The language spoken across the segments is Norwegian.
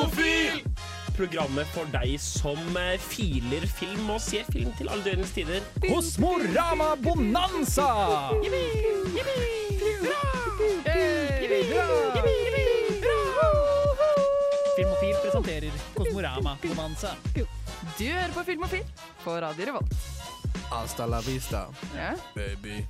Filmofil! Programmet for deg som eh, filer film og ser film til alle døgnets tider. Hos Morama Bonanza! Filmofil presenterer Kosmorama Bonanza. Du hører på Filmofil på Radio Revolt. Hasta la vista, Ja. baby.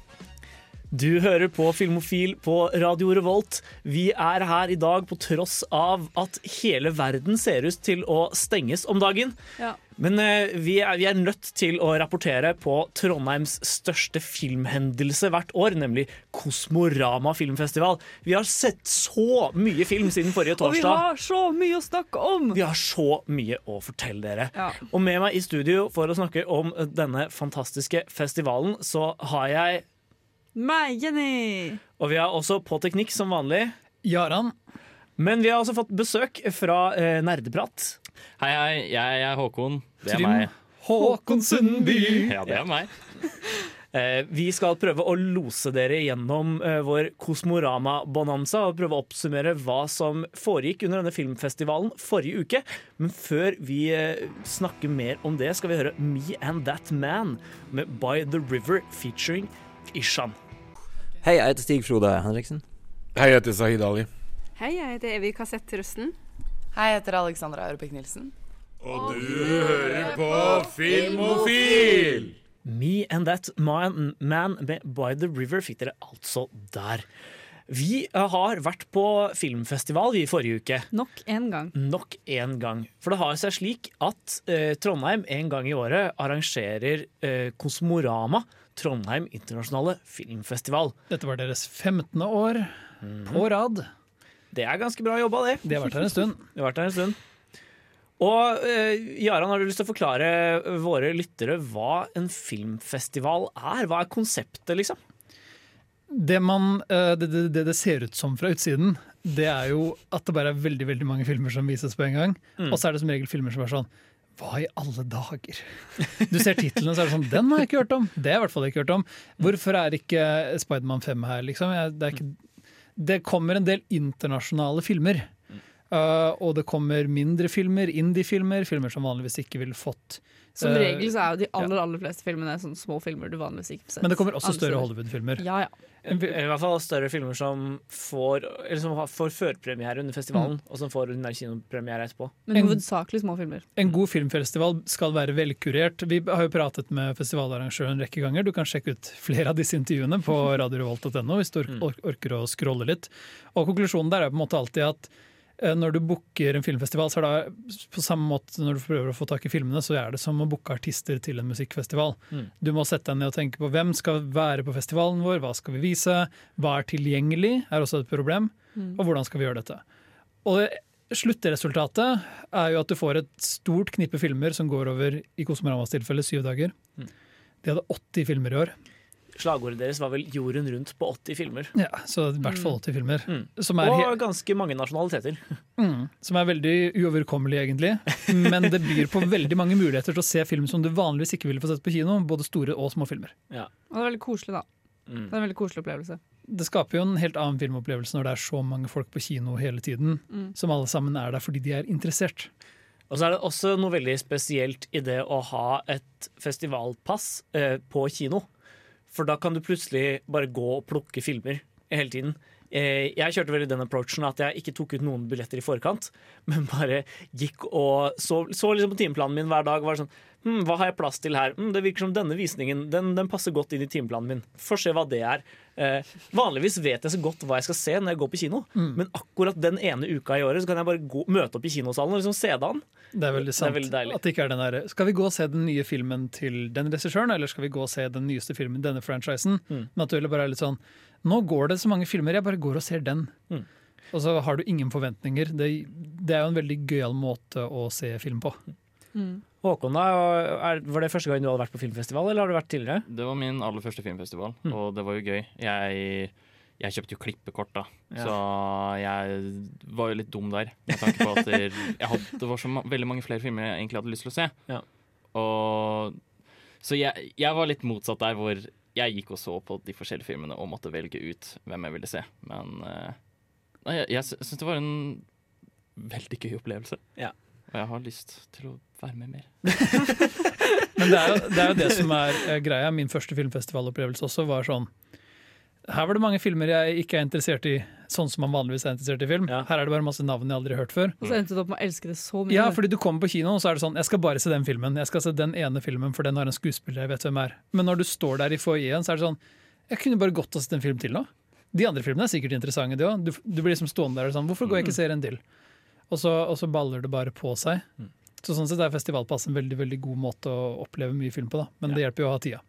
Du hører på Filmofil på Radio Revolt. Vi er her i dag på tross av at hele verden ser ut til å stenges om dagen. Ja. Men eh, vi, er, vi er nødt til å rapportere på Trondheims største filmhendelse hvert år, nemlig Kosmorama filmfestival. Vi har sett så mye film siden forrige torsdag. Og vi har så mye å snakke om! Vi har så mye å fortelle dere. Ja. Og med meg i studio for å snakke om denne fantastiske festivalen, så har jeg Meg, Jenny! Og vi er også på teknikk som vanlig. Jaran, Men vi har også fått besøk fra eh, Nerdeprat. Hei, hei, jeg er Håkon. Det er Trym meg. Håkon Sundby. Ja, det er meg. Eh, vi skal prøve å lose dere gjennom eh, vår Kosmorama-bonanza og prøve å oppsummere hva som foregikk under denne filmfestivalen forrige uke. Men før vi eh, snakker mer om det, skal vi høre Me and That Man med By The River featuring Ishan. Hei, jeg heter Stig Frode Henriksen. Hei, jeg heter Sahid Ali. Hei, jeg heter Evy Kassett Rusten. Hei, jeg heter Alexandra Aurebekk Nilsen. Og du hører på Filmofil! Me and That Man, man By The River fikk dere altså der. Vi har vært på filmfestival vi i forrige uke. Nok en gang. Nok en gang. For det har seg slik at eh, Trondheim en gang i året arrangerer eh, Kosmorama, Trondheim internasjonale filmfestival. Dette var deres 15. år på rad. Det er ganske bra jobba, det. De har vært her en stund. De har vært her en stund. Og eh, Jaran, har du lyst til å forklare våre lyttere hva en filmfestival er? Hva er konseptet, liksom? Det, man, eh, det, det, det ser ut som fra utsiden, det er jo at det bare er veldig veldig mange filmer som vises på en gang. Og så er det som regel filmer som er sånn Hva i alle dager? Du ser titlene, så er det sånn Den har jeg ikke hørt om! Det har jeg i hvert fall ikke hørt om. Hvorfor er ikke Spiderman 5 her, liksom? Det, er ikke, det kommer en del internasjonale filmer. Uh, og det kommer mindre filmer, indie-filmer, filmer som vanligvis ikke ville fått Som uh, regel så er jo de aller aller fleste filmene sånne små filmer du vanligvis ikke får sett. Men det kommer også større. Hollywood-filmer. Ja, ja. Eller i hvert fall større filmer som får, eller som får førpremiere under festivalen, og som får ordinær kinopremiere etterpå. Men hovedsakelig små filmer. En god filmfestival skal være velkurert. Vi har jo pratet med festivalarrangøren en rekke ganger. Du kan sjekke ut flere av disse intervjuene på radiorevolt.no hvis du or orker å scrolle litt. Og konklusjonen der er på en måte alltid at eh, når du booker en filmfestival, så er det på samme måte når du prøver å få tak i filmene, så er det som å booke artister til en musikkfestival. Mm. Du må sette deg ned og tenke på hvem skal være på festivalen vår, hva skal vi vise, hva er tilgjengelig, er også et problem, og hvordan skal vi gjøre dette. Og Sluttresultatet er jo at du får et stort knippe filmer som går over i Kosmoramas tilfelle syv dager. De hadde 80 filmer i år, Slagordet deres var vel 'Jorden rundt' på 80 filmer. ja, så i hvert fall 80 filmer. Mm. Som, er Og ganske mange nasjonaliteter. mm, som er veldig uoverkommelig, egentlig. Men det byr på veldig mange muligheter til å se film som du vanligvis ikke ville få sett på kino. Både store og små filmer. Og det er veldig koselig, da. Mm. Det er en veldig koselig opplevelse. Det skaper jo en helt annen filmopplevelse når det er så mange folk på kino hele tiden, Mm. som alle sammen er der fordi de er interessert. Og så er det også noe veldig spesielt i det å ha et festivalpass eh, på kino. For da kan du plutselig bare gå og plukke filmer hele tiden. Eh, jeg kjørte veldig den approachen at jeg ikke tok ut noen billetter i forkant, men bare gikk og så, så liksom på timeplanen min hver dag. Var sånn, hm, Hva har jeg plass til her? Hm, det virker som denne visningen den, den passer godt inn i timeplanen min. Får se hva det er. Eh, vanligvis vet jeg så godt hva jeg skal se når jeg går på kino, men akkurat den ene uka i året så kan jeg bare gå, møte opp i kinosalen og liksom se det an. Det er veldig sant. veldig at det ikke er den der, Skal vi gå og se den nye filmen til den regissøren, eller skal vi gå og se den nyeste filmen, denne franchisen? Mm. Men at du heller bare er litt sånn Nå går det så mange filmer, jeg bare går og ser den. Mm. Og så har du ingen forventninger. Det, det er jo en veldig gøyal måte å se film på. Håkon, da, er, var det første gang du hadde vært på filmfestival, eller har du vært tidligere? Det var min aller første filmfestival, Mm. og det var jo gøy. Jeg, jeg kjøpte jo klippekort, da, Ja. så jeg var jo litt dum der. Med tanke på at jeg hadde, det var så ma veldig mange flere filmer jeg egentlig hadde lyst til å se. Ja. Og, så jeg, jeg var litt motsatt der, hvor jeg gikk og så på de forskjellige filmene og måtte velge ut hvem jeg ville se. Men eh, nei, jeg, jeg syns det var en veldig gøy opplevelse. Ja. Og jeg har lyst til å være med mer. Men det er, jo, det er jo det som er eh, greia. Min første filmfestivalopplevelse også var sånn Her var det mange filmer jeg ikke er interessert i, sånn som man vanligvis er interessert i film. Ja. Her er det bare masse navn jeg aldri har hørt før. Og så endte du opp med å elske det så mye. Ja, fordi du kommer på kino, og så er det sånn Jeg skal bare se den filmen. Jeg skal se den ene filmen, for den har en skuespiller jeg vet hvem er. Men når du står der i foajeen, så er det sånn Jeg kunne bare godt ha sett en film til nå. De andre filmene er sikkert interessante, de òg. Du, du blir liksom stående der og sånn Hvorfor går jeg ikke og ser en til? Og så, og så baller det bare på seg. Så sånn sett er festivalpass en veldig veldig god måte å oppleve mye film på, da. Men det hjelper jo å ha tida.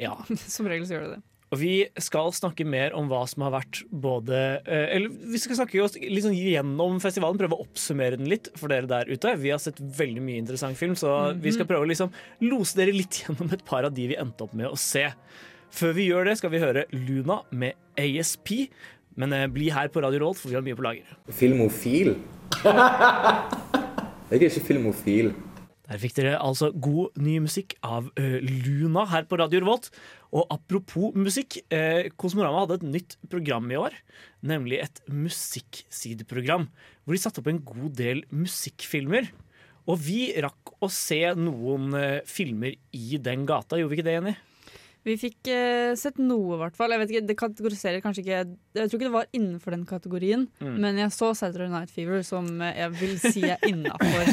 Ja. Som regel så gjør det det. Og vi skal snakke mer om hva som har vært både eh, Eller vi skal snakke oss sånn gjennom festivalen, prøve å oppsummere den litt for dere der ute. Vi har sett veldig mye interessant film, så vi skal prøve å liksom lose dere litt gjennom et par av de vi endte opp med å se. Før vi gjør det, skal vi høre Luna med ASP. Men eh, bli her på Radio Rolt, for vi har mye på lager. Filmofil? Jeg er ikke filmofil. Der fikk dere altså god ny musikk av uh, Luna her på Radio Revolt. Og apropos musikk, eh, Kosmorama hadde et nytt program i år. Nemlig et musikksideprogram. Hvor de satte opp en god del musikkfilmer. Og vi rakk å se noen eh, filmer i den gata, gjorde vi ikke det, Jenny? Vi fikk sett noe, i hvert fall. Jeg vet ikke, Det kategoriserer kanskje ikke Jeg tror ikke det var innenfor den kategorien, Mm. men jeg så Saturday Night Fever, som jeg vil si er innafor.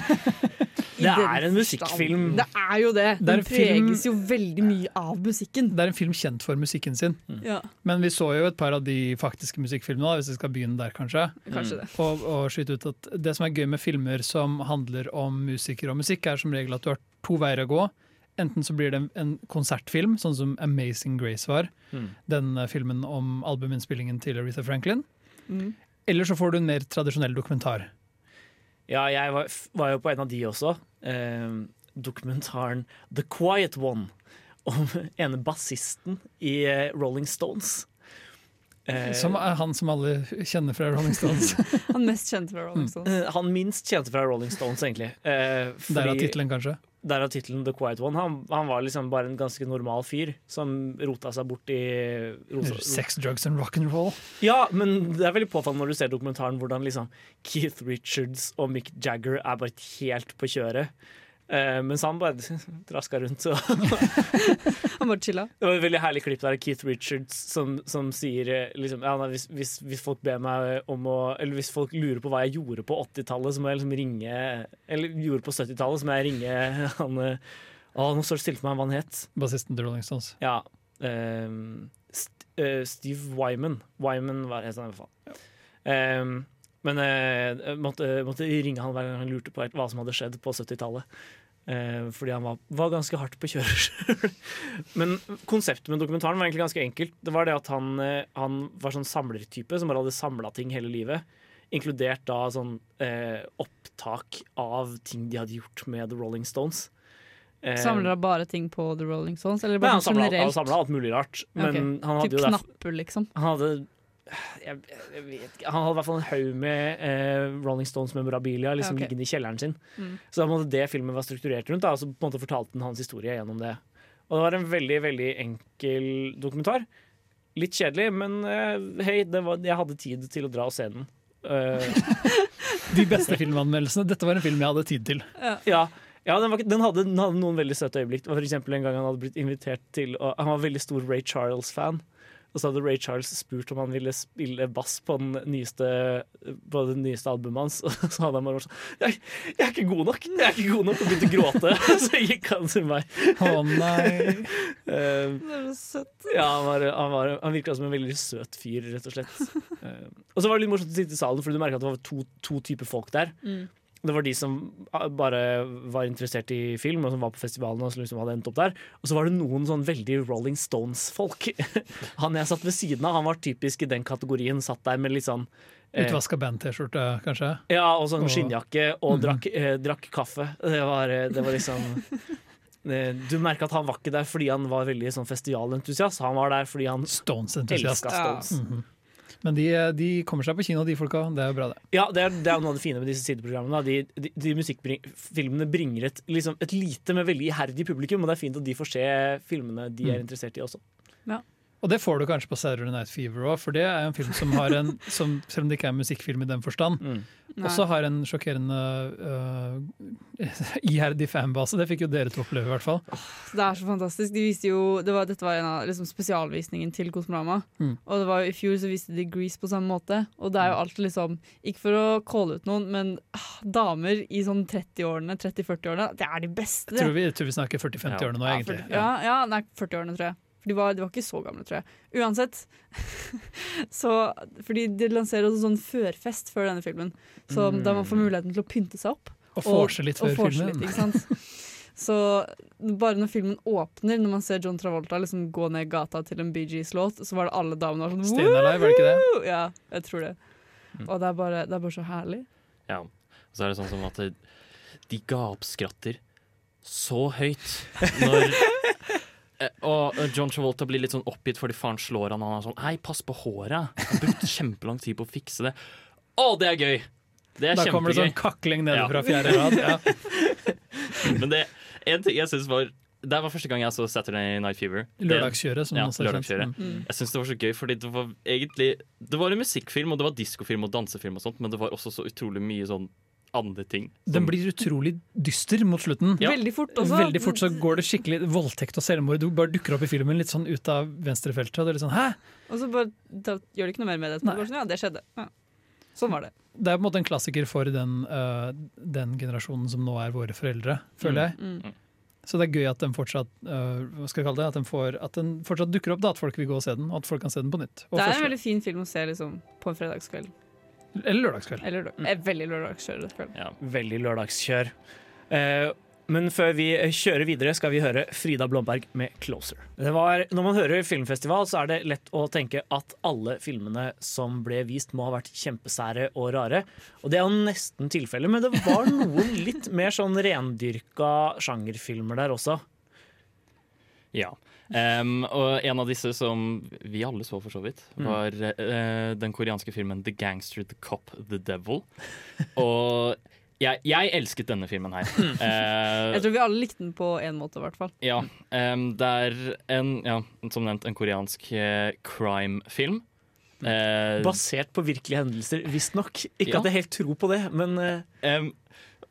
Det er en musikkfilm. Det er jo det. Det preges Den film- jo veldig mye av musikken. Det er en film kjent for musikken sin. Ja, Men vi så jo et par av de faktiske musikkfilmene, hvis vi skal begynne der, kanskje. kanskje det. Og, og skyte ut at Det som er gøy med filmer som handler om musikere og musikk, er som regel at du har to veier å gå. Enten så blir det en, en konsertfilm, sånn som Amazing Grace var. Mm. Den eh, filmen om albuminnspillingen til Aretha Franklin. Mm. Eller så får du en mer tradisjonell dokumentar. Ja, jeg var, var jo på en av de også. Eh, dokumentaren The Quiet One. Om ene bassisten i eh, Rolling Stones. Eh, Som er han som alle kjenner fra Rolling Stones. Han mest kjente fra Rolling Stones. eh, han minst kjente fra Rolling Stones, egentlig. Eh, fordi- Derav tittelen, kanskje. Derav tittelen The Quiet One. Han, han var liksom bare en ganske normal fyr som rota seg bort i rosa, Sex, drugs and rock'n'roll. Ja, men det er veldig påfallende når du ser dokumentaren hvordan liksom Keith Richards og Mick Jagger er bare helt på kjøret. Eh, mens han bare traska rundt. og Han bare chilla. Det var et veldig herlig klipp der av Keith Richards som, som sier eh, liksom, ja, nei, hvis, hvis, hvis folk ber meg om å Eller hvis folk lurer på hva jeg gjorde på 80-tallet, så må jeg liksom ringe Eller gjorde på 70-tallet, så må jeg ringe han eh, Å, nå står det stille for meg hva han het. Bassisten til Rolling Stones. Ja. Uh, St uh, Steve Wyman. Wyman var het han i hvert fall. Ehm, men eh, jeg måtte, måtte ringe han hver gang han lurte på hva som hadde skjedd på 70-tallet. Eh, fordi han var, var ganske hardt på kjøret sjøl. Men konseptet med dokumentaren var egentlig ganske enkelt. Det var det at han, eh, han var sånn samlertype som bare hadde samla ting hele livet. Inkludert da sånn eh, opptak av ting de hadde gjort med The Rolling Stones. Samler han bare ting på The Rolling Stones? Eller Nei, bare han sånn han samla alt mulig rart. Men okay. han hadde Typ jo derfor, knapper, liksom? han hadde jeg, jeg vet ikke, Han hadde i hvert fall en haug med eh, Rolling Stones memorabilia liksom, okay. liggende i kjelleren sin. Mm. Så da måtte det filmen var strukturert rundt. Da, og så på en måte fortalte den hans historie gjennom det. Og det var en veldig veldig enkel dokumentar. Litt kjedelig, men eh, hei, det var, jeg hadde tid til å dra og se den. Uh, De beste filmanmeldelsene. Dette var en film jeg hadde tid til. Ja, ja den, var, den, hadde, den hadde noen veldig søte øyeblikk. For eksempel en gang han hadde blitt invitert til å, Han var veldig stor Ray Charles-fan. Og så hadde Ray Charles spurt om han ville spille bass på, den nyeste, på det nyeste albumet hans. Og så hadde han bare vært sånn jeg, 'Jeg er ikke god nok!' Jeg er ikke god nok Og begynte å gråte. Så gikk han til meg. Å nei. Uh, Det er så søtt. ja, han, var, han, var, han virka som en veldig søt fyr, rett og slett. Uh, og så var det litt morsomt å sitte i salen, for du merka at det var to, to typer folk der. Mm. Det var de som ah, bare var interessert i film, og som var på festivalen og som liksom hadde endt opp der. Og så var det noen sånn veldig Rolling Stones-folk. Han jeg satt ved siden av, han var typisk i den kategorien. Satt der med litt sånn eh, Utvaska band-T-skjorte, kanskje. Ja, og sånn skinnjakke, og Mhm. drakk, eh, drakk kaffe. Det var, eh, det var liksom eh, Du merka at han var ikke der fordi han var veldig sånn festivalentusiast. Han var der fordi han Stones-entusiast. elska Stones. Mhm. Men de, de kommer seg på kino, de folka. Det er jo bra, det. Ja, det er, det er noe av det fine med disse sideprogrammene. De, de, de musikkfilmene bringer et, liksom, et lite, men veldig iherdig publikum, og det er fint at de får se filmene de er interessert i også. Og det får du kanskje på Saturday Night Fever òg, for det er en film som har en som, Selv om det ikke er en musikkfilm i den forstand, mm. også har en sjokkerende uh, iherdig fanbase. Det fikk jo dere til å oppleve, i hvert fall. Det er så fantastisk. De viste jo, det var, dette var en av liksom, spesialvisningen til Kosmorama. Mm. Og det var jo i fjor så viste de Grease på samme måte. Og det er jo alltid liksom Ikke for å calle ut noen, men ah, damer i sånn 30-årene, 30-40-årene, det er de beste. Jeg tror vi, jeg tror vi snakker 40-50-årene nå, egentlig. Ja, Ja, ja, nei, 40-årene, tror jeg. For de var, de var ikke så gamle, tror jeg. Uansett. så, fordi de lanserer også sånn førfest før denne filmen. Så Mm. da man får muligheten til å pynte seg opp. Og vorse litt før filmen. Litt, ikke sant? Så bare når filmen åpner, når man ser John Travolta liksom gå ned gata til en Bee Gees-låt, så var det alle damene var sånn Stine Alive, var det ikke det? Ja, jeg tror det. Og det er bare, det er bare så herlig. Ja. Og Så er det sånn som at de gapskratter så høyt når Eh, Og John Travolta blir litt sånn oppgitt fordi faren slår han. Han er sånn Hei, pass på håret. Han brukte kjempelang tid på å fikse det. Å, det er gøy! Det er Da kommer det sånn kakling nede Ja. fra fjerde rad. Ja. Men det en ting jeg synes var Det var første gang jeg så Saturday Night Fever. Lørdagskjøret, som ja, også lørdagskjøret. Mm. Jeg synes det var så gøy, fordi det var egentlig Det var en musikkfilm, og det var diskofilm og dansefilm og sånt, men det var også så utrolig mye sånn andre ting. Den blir utrolig dyster mot slutten. Ja. Veldig fort også. Veldig fort så går det skikkelig voldtekt og selvmord. Du bare dukker opp i filmen litt sånn ut av venstrefeltet. Og det er litt sånn, hæ? Og så bare, da gjør de ikke noe mer med det. sånn, Ja, det skjedde. Ja. Sånn var det. Det er på en måte en klassiker for den, uh, den generasjonen som nå er våre foreldre, føler jeg. Mm. Så det er gøy at den fortsatt uh, hva skal jeg kalle det, at den, får, at den fortsatt dukker opp, da, at folk vil gå og se den, og at folk kan se den på nytt. Det er en veldig fin film å se liksom, på en fredagskveld. Eller lørdagskveld. Eller lørdag. eh, veldig lørdagskveld. Ja. Veldig lørdagskjør. Eh, men før vi kjører videre, skal vi høre Frida Blomberg med 'Closer'. Det var, når man hører filmfestival, så er det lett å tenke at alle filmene som ble vist, må ha vært kjempesære og rare. Og det er jo nesten tilfellet, men det var noen litt mer sånn rendyrka sjangerfilmer der også. Ja. Em, og en av disse som vi alle så, for så vidt, Mm. var eh, den koreanske filmen 'The Gangster, The Cop, The Devil'. Og jeg, jeg elsket denne filmen her. Uh, Jeg tror vi alle likte den på én måte, i hvert fall. ja, Um, det er en, ja, som nevnt, en koreansk uh, crime-film. Eh, Basert på virkelige hendelser, visstnok. Ikke Ja. at jeg helt tror på det, men Em,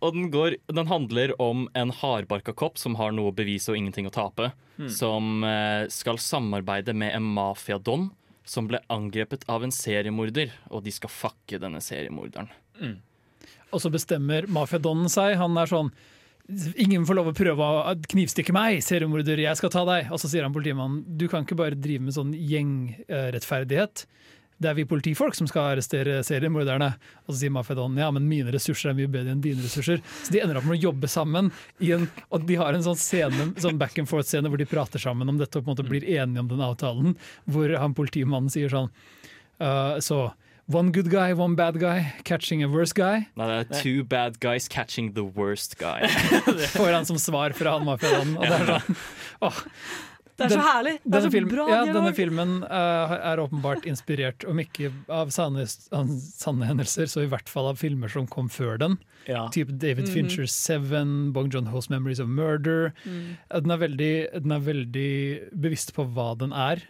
og den, går, den handler om en hardbarka kopp som har noe å bevise og ingenting å tape. Som eh, skal samarbeide med en mafiadon som ble angrepet av en seriemorder. Og de skal fucke denne seriemorderen. Og så bestemmer mafiadonnen seg. Han er sånn Ingen får lov å prøve å knivstikke meg, seriemorder, jeg skal ta deg. Og så sier han politimannen du kan ikke bare drive med sånn gjengrettferdighet. Det er vi politifolk som skal arrestere seriemorderne. Og så sier mafiadonnen ja, men mine ressurser er mye bedre enn dine ressurser. Så de ender opp med å jobbe sammen. I en, og de har en sånn scene, sånn back and forth-scene hvor de prater sammen om dette og på en måte blir enige om den avtalen. Hvor han politimannen sier sånn «Uh, Så one good guy, one bad guy, catching a worse guy. Nei, det er Two bad guys catching the worst guy. får han som svar fra han mafiaen. Og det er sånn, åh, Det er Den- så herlig! Det er så film, bra ja, dialog. denne filmen uh, er åpenbart inspirert, om ikke av sanne, sanne hendelser, så i hvert fall av filmer som kom før den. ja. Typ David Mhm. Fincher Seven, Bong Joon-ho's 'Memories of Murder'. Mm. Den er, veldig, den er veldig bevisst på hva den er,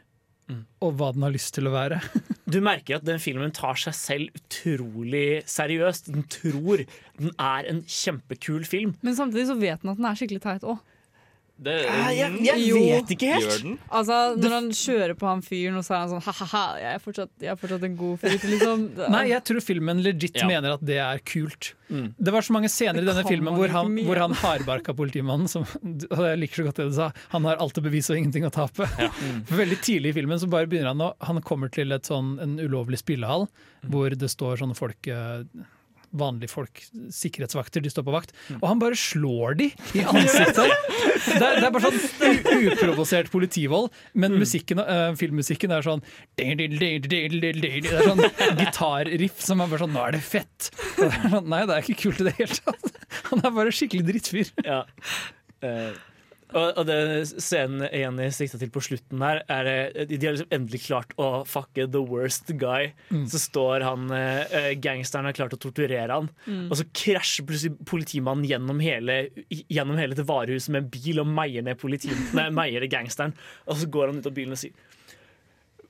Mm. og hva den har lyst til å være. Du merker at den filmen tar seg selv utrolig seriøst. Den tror den er en kjempekul film. Men samtidig så vet den at den er skikkelig teit òg. Det, jeg, jeg Jo. vet ikke helt. Altså, når han kjører på han fyren, og så er han sånn ha-ha-ha, jeg fortsatt, jeg er fortsatt en god fyr. Liksom. Nei, jeg tror filmen legit Ja. mener at det er kult. Mm. Det var så mange scener i denne filmen hvor han, hvor han hardbarka politimannen som, Jeg liker så godt det du sa. Han har alt å bevise og ingenting å tape. For Veldig tidlig i filmen så bare begynner han å Han kommer til et sånn, en ulovlig spillehall hvor det står sånne folk eh, Vanlige folk, sikkerhetsvakter, de står på vakt. Og han bare slår de i ansiktet! Det er, det er bare sånn uprovosert politivold, men musikken, uh, filmmusikken er sånn Det er sånn gitarriff som er bare sånn Nå er det fett! Det er sånn, nei, det er ikke kult i det hele tatt. Han er bare skikkelig drittfyr. Ja. Eh, og, og det scenen jeg sikta til på slutten her, er eh, de har liksom endelig klart å fucke the worst guy. Mm. Så står han eh, gangsteren har klart å torturere han, og så krasjer plutselig politimannen gjennom hele, gjennom hele det varehuset med en bil og meier ned nei, meier gangsteren. Og så går han ut av bilen og sier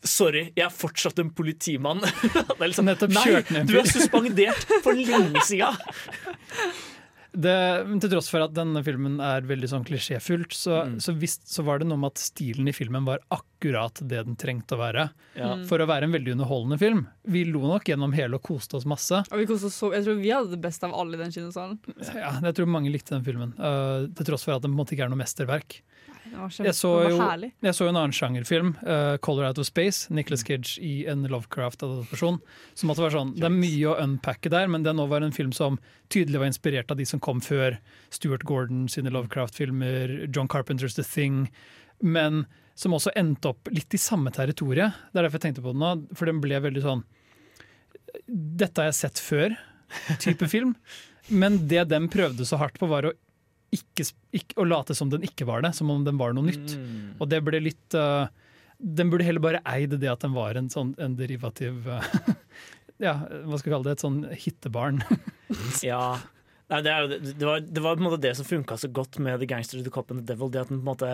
Sorry, jeg er fortsatt en politimann. Det er liksom, Nettopp Nei, kjørt ned en du er suspendert for lenge sida! Det, men til tross for at denne filmen er veldig sånn klisjéfullt, så, Mm. så, visst, så var det noe med at stilen i filmen var akkurat det den trengte å være. Ja. For å være en veldig underholdende film. Vi lo nok gjennom hele og koste oss masse. Og vi koste oss så, jeg tror vi hadde det beste av alle i den kinosalen. Ja, jeg tror mange likte den filmen, Uh, til tross for at det på en måte ikke er noe mesterverk. Det Jeg så jo- Jeg så en annen sjangerfilm, uh, 'Color Out of Space', Nicholas Cage i en Lovecraft-adopsjon. Som måtte være sånn, Det er mye å unpacke der, men den nå var en film som tydelig var inspirert av de som kom før. Stuart Gordon sine Lovecraft-filmer, John Carpenters The Thing. Men som også endte opp litt i samme territoriet. Det er derfor jeg tenkte på den nå, for den ble veldig sånn Dette har jeg sett før, type film. Men det den prøvde så hardt på, var å ikke, ikke, å late som den ikke var det, som om den var noe nytt. Mm. Og det ble litt uh, Den burde heller bare eid det at den var en sånn en derivativ uh, Ja, hva skal vi kalle det? Et sånn hittebarn. Ja. Nei, det, er, det, det, var, det var på en måte det som funka så godt med The Gangster, The Cop and The Devil. Det at den på en måte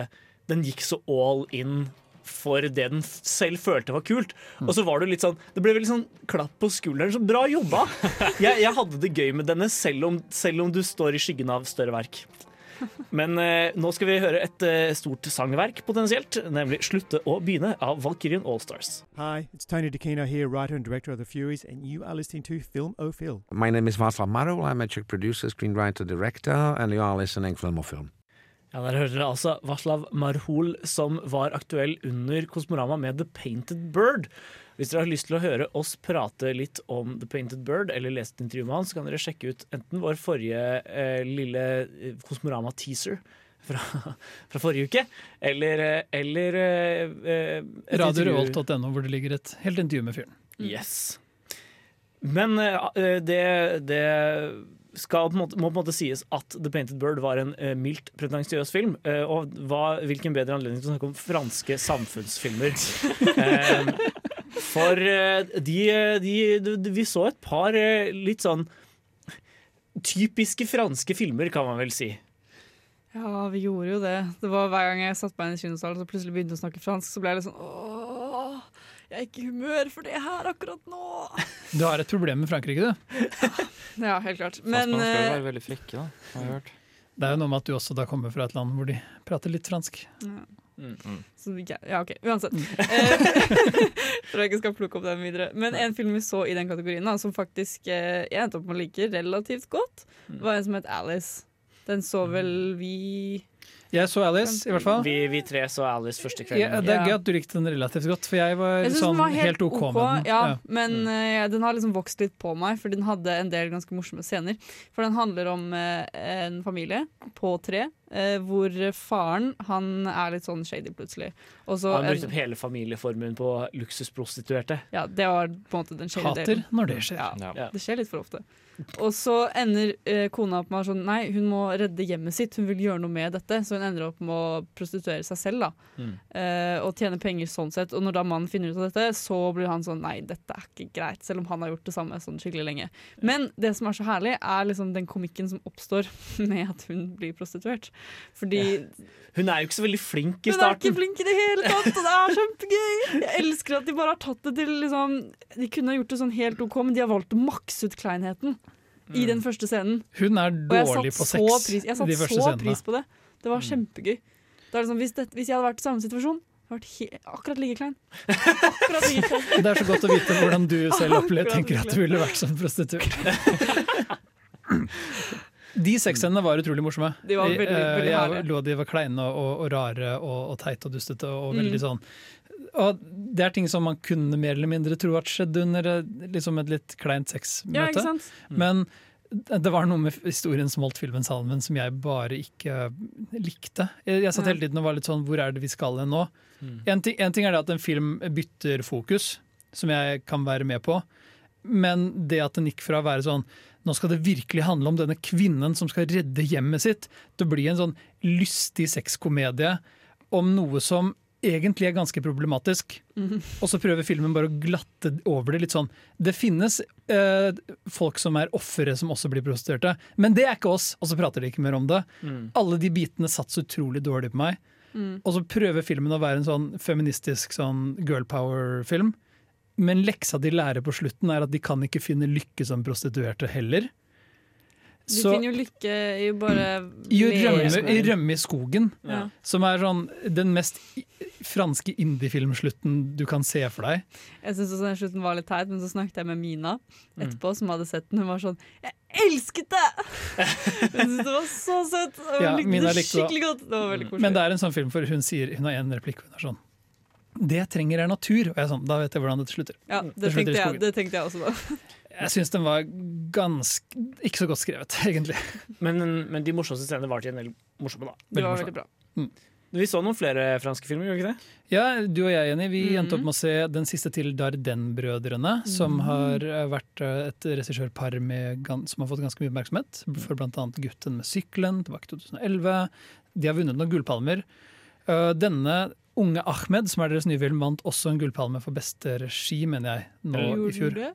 Den gikk så all in for det den selv følte var kult. Og så var det litt sånn Det ble veldig sånn klapp på skulderen. Så bra jobba! Jeg, jeg hadde det gøy med denne, selv om, selv om du står i skyggen av større verk. Men eh, nå skal vi høre et eh, stort sangverk, potensielt, nemlig 'Slutte å begynne' av Valkyrien Allstars. Hi, it's Tony DeCino here, writer and director of The Furies, and you are listening to Film O My name is Václav Marul. I'm a Czech producer, screenwriter, director, and you are listening Film or Ja, Der hører dere altså Vaslav Marhol, som var aktuell under Kosmorama med The Painted Bird. Hvis dere har lyst til å høre oss prate litt om The Painted Bird, eller lese et intervju med han, så kan dere sjekke ut enten vår forrige eh, lille eh, Kosmorama-teaser fra, fra forrige uke, eller, eh, eller eh, eh, RadioRevolt.no, hvor det ligger et helt intervju med fyren. Yes. Men eh, det, det skal på en måte, må på en måte sies at The Painted Bird var en eh, mildt pretensiøs film. eh, og hva, hvilken bedre anledning til å snakke om franske samfunnsfilmer. Eh, for eh, de, de, de Vi så et par eh, litt sånn typiske franske filmer, kan man vel si. Ja, vi gjorde jo det. Det var Hver gang jeg satte meg inn i kinosalen og plutselig begynte å snakke fransk, så ble jeg litt sånn Åh, jeg er ikke i humør for det her akkurat nå. Du har et problem med Frankrike, du. Ja, helt klart. Men, Franskmenn skal jo eh, være veldig frekke, da. Har jeg hørt. Det er jo noe med at du også da kommer fra et land hvor de prater litt fransk. Så, ja, OK. Uansett. Eh, Tror jeg ikke skal plukke opp den videre. Men en film vi så i den kategorien, da, som faktisk eh, jeg endte opp med å like relativt godt, var en som het Alice. Den så vel vi Jeg så Alice, i hvert fall. Vi, vi tre så Alice første Ja, kvelden. det er gøy at du likte den relativt godt, for jeg var Jeg sånn var helt, OK med den. Ja, Ja. Men Mm. eh, den har liksom vokst litt på meg, for den hadde en del ganske morsomme scener. For den handler om uh, en familie på tre, Uh, hvor faren han er litt sånn shady plutselig. Også Han brukte opp hele familieformuen på luksusprostituerte. ja, det var på en måte den shady Hater delen. når det skjer. Ja, Ja. Ja. det skjer litt for ofte. Og så ender eh, kona opp med sånn Nei, hun må redde hjemmet sitt, hun vil gjøre noe med dette. Så hun ender opp med å prostituere seg selv, da. Mm. Eh, og tjene penger sånn sett. Og når da mannen finner ut av dette, så blir han sånn Nei, dette er ikke greit. Selv om han har gjort det samme sånn skikkelig lenge. Men det som er så herlig, er liksom den komikken som oppstår med at hun blir prostituert. Fordi Hun er jo ikke så veldig flink i starten. hun er ikke flink i det hele tatt, og det er kjempegøy! Jeg elsker at de bare har tatt det til liksom De kunne ha gjort det sånn helt OK, men de har valgt å makse ut kleinheten i den første scenen. Hun er dårlig på sex pris, jeg satte så scenene. pris på det. Det var kjempegøy. Det liksom, hvis, det, hvis jeg hadde vært i samme situasjon, hadde jeg vært akkurat like klein. Akkurat like klein. Det er så godt å vite hvordan du selv Akkurat tenker at du ville vært som prostituert. De sexscenene var utrolig morsomme. De var veldig, Eh, veldig jeg herlige. lå de var kleine og, og rare og, og teite og dustete og Mm. veldig sånn og det er ting som man kunne mer eller mindre tro at skjedde under eh, liksom et litt kleint Ja, sexmøte. Ja, Men det var noe med historien som holdt filmen sammen som jeg bare ikke likte. Jeg, jeg satt hele tiden og var litt sånn Hvor er det vi skal hen nå? En, ting, en ting er det at en film bytter fokus, som jeg kan være med på. Men det at den gikk fra å være sånn Nå skal det virkelig handle om denne kvinnen som skal redde hjemmet sitt, til å bli en sånn lystig sexkomedie om noe som egentlig er ganske problematisk. Og så prøver filmen bare å glatte over det litt sånn. Det finnes eh, folk som er ofre som også blir prostituerte, men det er ikke oss, og så prater de ikke mer om det. Mm. Alle de bitene satt så utrolig dårlig på meg. Mm. Og så prøver filmen å være en sånn feministisk sånn girl power-film. Men leksa de lærer på slutten, er at de kan ikke finne lykke som prostituerte heller. Du finner jo lykke i bare i å rømme, i rømme i skogen, Ja. som er sånn den mest franske indie-filmslutten du kan se for deg. Jeg syns den slutten var litt teit, men så snakket jeg med Mina Mm. etterpå, som hadde sett den. Hun var sånn Jeg elsket det! Hun syntes det var så søtt! Og hun Ja, likte Mina det likte skikkelig godt. Det var veldig koselig. Men det er en sånn film for hun sier Hun har en replikk, hun er sånn Det jeg trenger er natur. Og jeg er sånn, da vet jeg hvordan dette slutter. ja, Det det, slutter tenkte jeg, det tenkte jeg også da. Jeg syns den var ganske ikke så godt skrevet, egentlig. Men, men de morsomste scenene var til en del morsomme, da. Det var morsom. veldig bra. Vi så noen flere franske filmer, gjorde vi ikke det? Ja, du og jeg, Jenny, vi Mhm. endte opp med å se den siste til Darden-brødrene, som Mhm. har eh, vært eh, et regissørpar med som har fått ganske mye oppmerksomhet. For bl.a. 'Gutten med sykkelen' tilbake i 2011. De har vunnet noen gullpalmer. Eh, Denne unge Ahmed, som er deres nye film, vant også en gullpalme for beste regi, mener jeg, nå i fjor. det?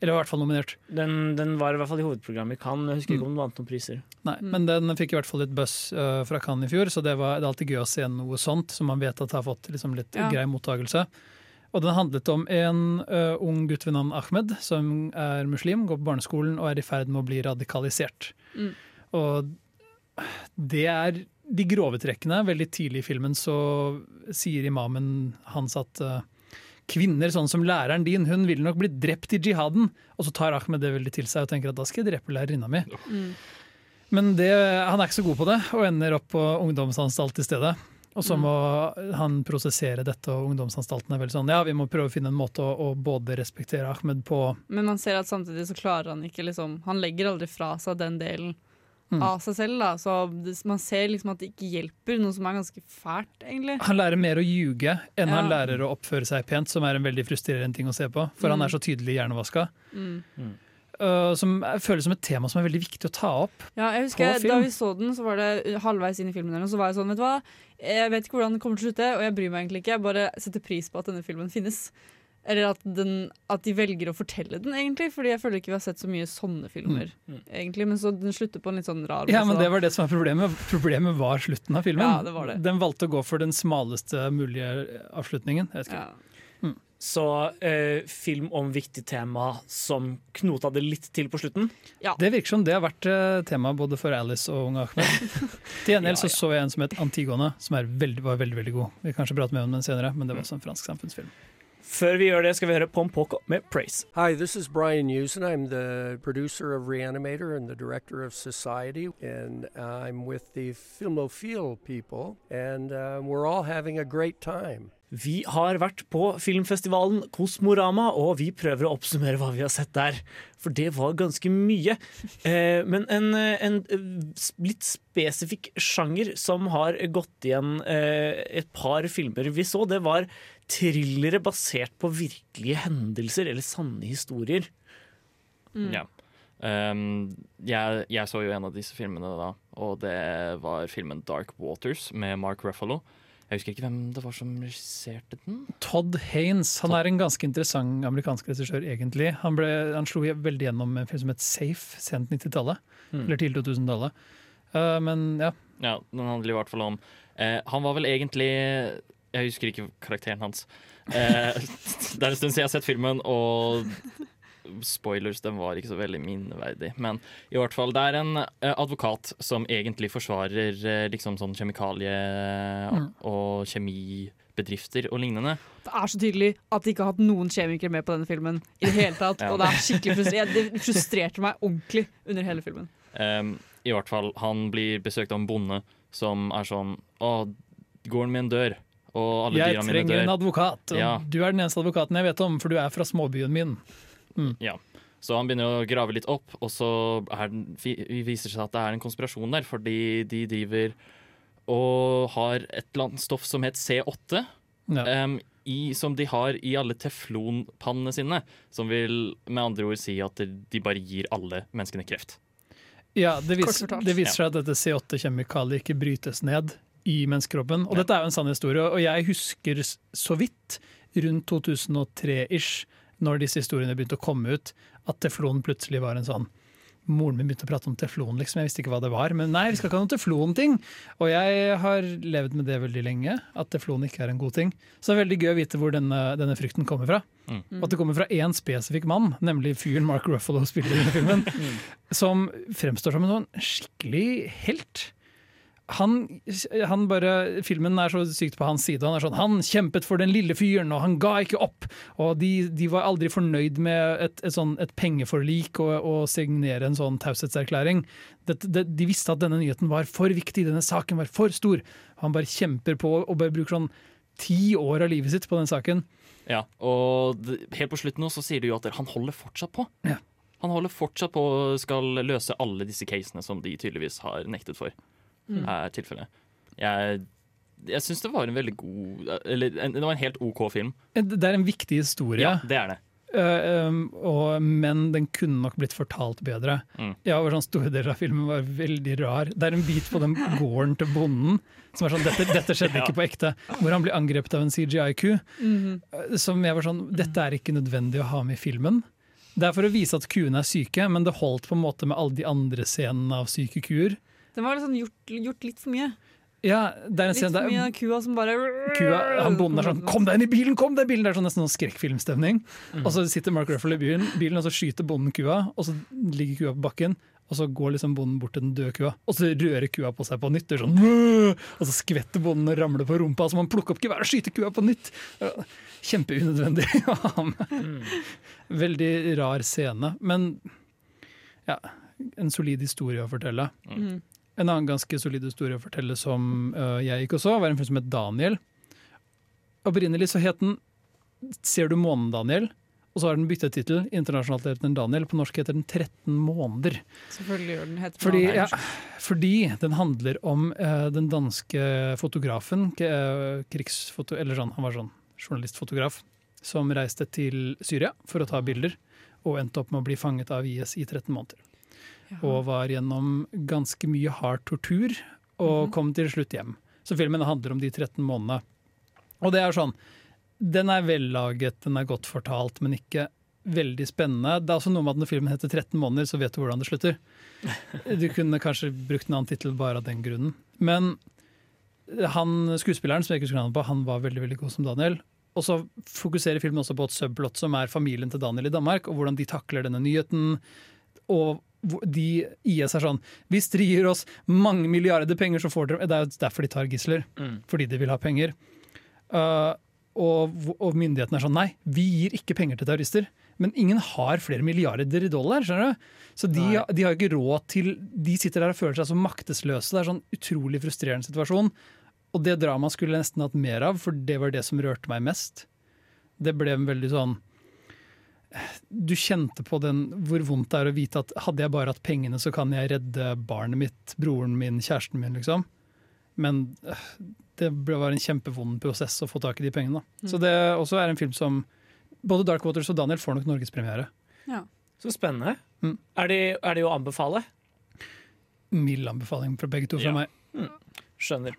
Eller i hvert fall nominert. Den, den var i hvert fall i hovedprogrammet i Cannes. Jeg husker Mm. ikke om den vant noen priser. Nei, Mm. Men den fikk i hvert fall litt buzz uh, fra Cannes i fjor, så det, var, det er alltid gøy å se noe sånt som man vet at har fått liksom, litt Ja. grei mottagelse. Og den handlet om en uh, ung gutt ved navn Ahmed, som er muslim, går på barneskolen og er i ferd med å bli radikalisert. Mm. Og det er de grove trekkene. Veldig tidlig i filmen så sier imamen hans at eh, kvinner sånn som læreren din, hun ville nok blitt drept i jihaden. Og så tar Ahmed det veldig til seg og tenker at da skal jeg drepe lærerinna mi. Mm. Men det, han er ikke så god på det, og ender opp på ungdomsanstalt i stedet. Og så Mm. må han prosessere dette, og ungdomsanstalten er veldig sånn ja, vi må prøve å finne en måte å, å både respektere Ahmed på. Men man ser at samtidig så klarer han ikke liksom Han legger aldri fra seg den delen Mm. av seg selv. da Så det, Man ser liksom at det ikke hjelper, noe som er ganske fælt, egentlig. Han lærer mer å ljuge enn han lærer å oppføre seg pent, som er en veldig frustrerende ting å se på, for han Mm. er så tydelig hjernevaska. Mm. Uh, som føles som et tema som er veldig viktig å ta opp. Ja, jeg På husker film. Da vi så den, så var det halvveis inn i filmen, og så var jeg sånn, vet du hva, jeg vet ikke hvordan den kommer til å slutte, og jeg bryr meg egentlig ikke, jeg bare setter pris på at denne filmen finnes. Eller at, den, at de velger å fortelle den, egentlig, fordi jeg føler ikke vi har sett så mye sånne filmer. Mm. egentlig, Men så den slutter på en litt sånn rar Ja, men det var det som var problemet. Problemet var slutten av filmen. Ja, det var det. Den valgte å gå for den smaleste mulige avslutningen. Jeg vet ikke. Ja. Så eh, film om viktig tema som knota det litt til på slutten. Ja. Det virker som det har vært eh, tema både for Alice og unge Ahmed. Til gjengjeld så så jeg en som het Antigone, som er veldig, var veldig veldig god. Vi kan kanskje prate med om den senere, men det var også en fransk samfunnsfilm. Før vi gjør det, skal vi høre Pom Poko med Praise. Hi, this is Brian Usen. I'm the producer of Reanimator and the director of Society, and I'm with the Filmophile people, and uh, we're all having a great time. Vi har vært på filmfestivalen Kosmorama, og vi prøver å oppsummere hva vi har sett der. For det var ganske mye. Eh, men en, en eh, litt spesifikk sjanger som har gått igjen eh, et par filmer vi så, det var thrillere basert på virkelige hendelser eller sanne historier. Mm. Ja. Um, jeg, jeg så jo en av disse filmene da, og det var filmen Dark Waters med Mark Ruffalo. Jeg husker ikke hvem det var som regisserte den. Todd Haynes han er en ganske interessant amerikansk regissør, egentlig. Han, ble, han slo veldig gjennom med en film som het Safe, sent 90-tallet. Mm. Eller tidlig 2000-tallet. Uh, men ja. Ja, Den handler i hvert fall om uh, Han var vel egentlig Jeg husker ikke karakteren hans. Uh, det er en stund siden jeg har sett filmen, og spoilers, den var ikke så veldig minneverdig. Men i hvert fall, det er en eh, advokat som egentlig forsvarer eh, liksom sånn kjemikalie- Mm. og kjemibedrifter og lignende. Det er så tydelig at de ikke har hatt noen kjemikere med på denne filmen. i det hele tatt, Ja. Og det er skikkelig frustrert. Det frustrerte meg ordentlig under hele filmen. Um, I hvert fall, han blir besøkt av en bonde som er sånn Å, gården min dør, og alle Jeg dyra mine trenger en advokat, og Ja. du er den eneste advokaten jeg vet om, for du er fra småbyen min. Ja. Så han begynner å grave litt opp, og så er den, viser det seg at det er en konspirasjon der, fordi de driver og har et eller annet stoff som het C8. Ja. Um, i, som de har i alle teflonpannene sine. Som vil med andre ord si at de, de bare gir alle menneskene kreft. Ja, det, viser, det viser seg at dette C8-kjemikaliet ikke brytes ned i menneskekroppen. Og dette er jo en sann historie, og jeg husker så vidt rundt 2003-ish, når disse historiene begynte å komme ut, at teflon plutselig var en sånn Moren min begynte å prate om teflon, liksom. Jeg visste ikke hva det var. Men nei, vi skal ikke ha noen teflon-ting. Og jeg har levd med det veldig lenge, at teflon ikke er en god ting. Så det er veldig gøy å vite hvor denne, denne frykten kommer fra. Mm. Og at det kommer fra én spesifikk mann, nemlig fyren Mark Ruffalo spiller i denne filmen, som fremstår som en sånn skikkelig helt. Han, han bare, Filmen er så sykt på hans side. Han er sånn, han kjempet for den lille fyren, og han ga ikke opp. Og de, de var aldri fornøyd med et, et, sånn, et pengeforlik og, å signere en sånn taushetserklæring. De visste at denne nyheten var for viktig, denne saken var for stor. Han bare kjemper på og bare bruker sånn ti år av livet sitt på den saken. Ja, og helt på slutten nå så sier du jo at han holder fortsatt på. Ja. Han holder fortsatt på og skal løse alle disse casene som de tydeligvis har nektet for. Mm. Er tilfellet. Jeg, jeg syns det var en veldig god Eller en, det var en helt OK film. Det er en viktig historie. Ja, det er det. Uh, um, og, men den kunne nok blitt fortalt bedre. Mm. Ja, var sånn Store deler av filmen var veldig rar. Det er en bit på den gården til bonden som er sånn Dette, dette skjedde Ja. ikke på ekte. Hvor han blir angrepet av en CGI-ku. Mhm. Uh, Som jeg var sånn Dette er ikke nødvendig å ha med i filmen. Det er for å vise at kuene er syke, men det holdt på en måte med alle de andre scenene av syke kuer. Den var liksom gjort, gjort litt for mye. Ja, det er en Litt scene for der mye av kua som bare kua, han bonden er sånn 'kom deg inn i bilen', kom deg i bilen! Det er sånn nesten sånn skrekkfilmstemning. Og så sitter Mark Ruffalo i bilen, bilen, og så skyter bonden kua, og så ligger kua på bakken. Og så går liksom bonden bort til den døde kua, og så rører kua på seg på nytt. Det er sånn, og så skvetter bonden og ramler på rumpa, så må han plukke opp geværet og skyte kua på nytt. Kjempeunødvendig å ha med. Veldig rar scene, men ja, en solid historie å fortelle. Mhm. En annen ganske solid historie å fortelle som uh, jeg gikk og så, var en film som het Daniel. Opprinnelig så het den Ser du månen, Daniel? Og så har den byttet tittel. Internasjonalt heter den Daniel, på norsk heter den 13 måneder. Selvfølgelig gjør den heter Fordi, ja, fordi den handler om uh, den danske fotografen, eh, krigsfoto, eller sånn, han var sånn journalistfotograf, som reiste til Syria for å ta bilder, og endte opp med å bli fanget av IS i 13 måneder. Og var gjennom ganske mye hard tortur, og kom til slutt hjem. Så filmen handler om de 13 månedene. Og det er sånn, den er vellaget, den er godt fortalt, men ikke veldig spennende. Det er også noe med at når filmen heter 13 måneder, så vet du hvordan det slutter. Du kunne kanskje brukt en annen tittel bare av den grunnen. Men han, skuespilleren som jeg ikke husker navnet på, han var veldig veldig god som Daniel. Og så fokuserer filmen også på et subplot som er familien til Daniel i Danmark, og hvordan de takler denne nyheten. Og de IS er sånn Hvis dere gir oss mange milliarder penger, så får dere Det er jo derfor de tar gisler. Mm. Fordi de vil ha penger. Uh, og, og myndighetene er sånn Nei, vi gir ikke penger til terrorister. Men ingen har flere milliarder i dollar. skjønner du? Så de, de har ikke råd til De sitter der og føler seg så maktesløse. Det er sånn utrolig frustrerende situasjon. Og det dramaet skulle jeg nesten hatt mer av, for det var det som rørte meg mest. Det ble en veldig sånn Du kjente på den hvor vondt det er å vite at hadde jeg bare hatt pengene, så kan jeg redde barnet mitt, broren min, kjæresten min, liksom. Men øh, det ble- var en kjempevond prosess å få tak i de pengene. Da. Så det også er en film som Både Dark Waters og Daniel får nok norgespremiere. Ja. Så spennende. Mm. Er, det, er det, å anbefale? Mild anbefaling fra begge to fra Ja. meg. Skjønner.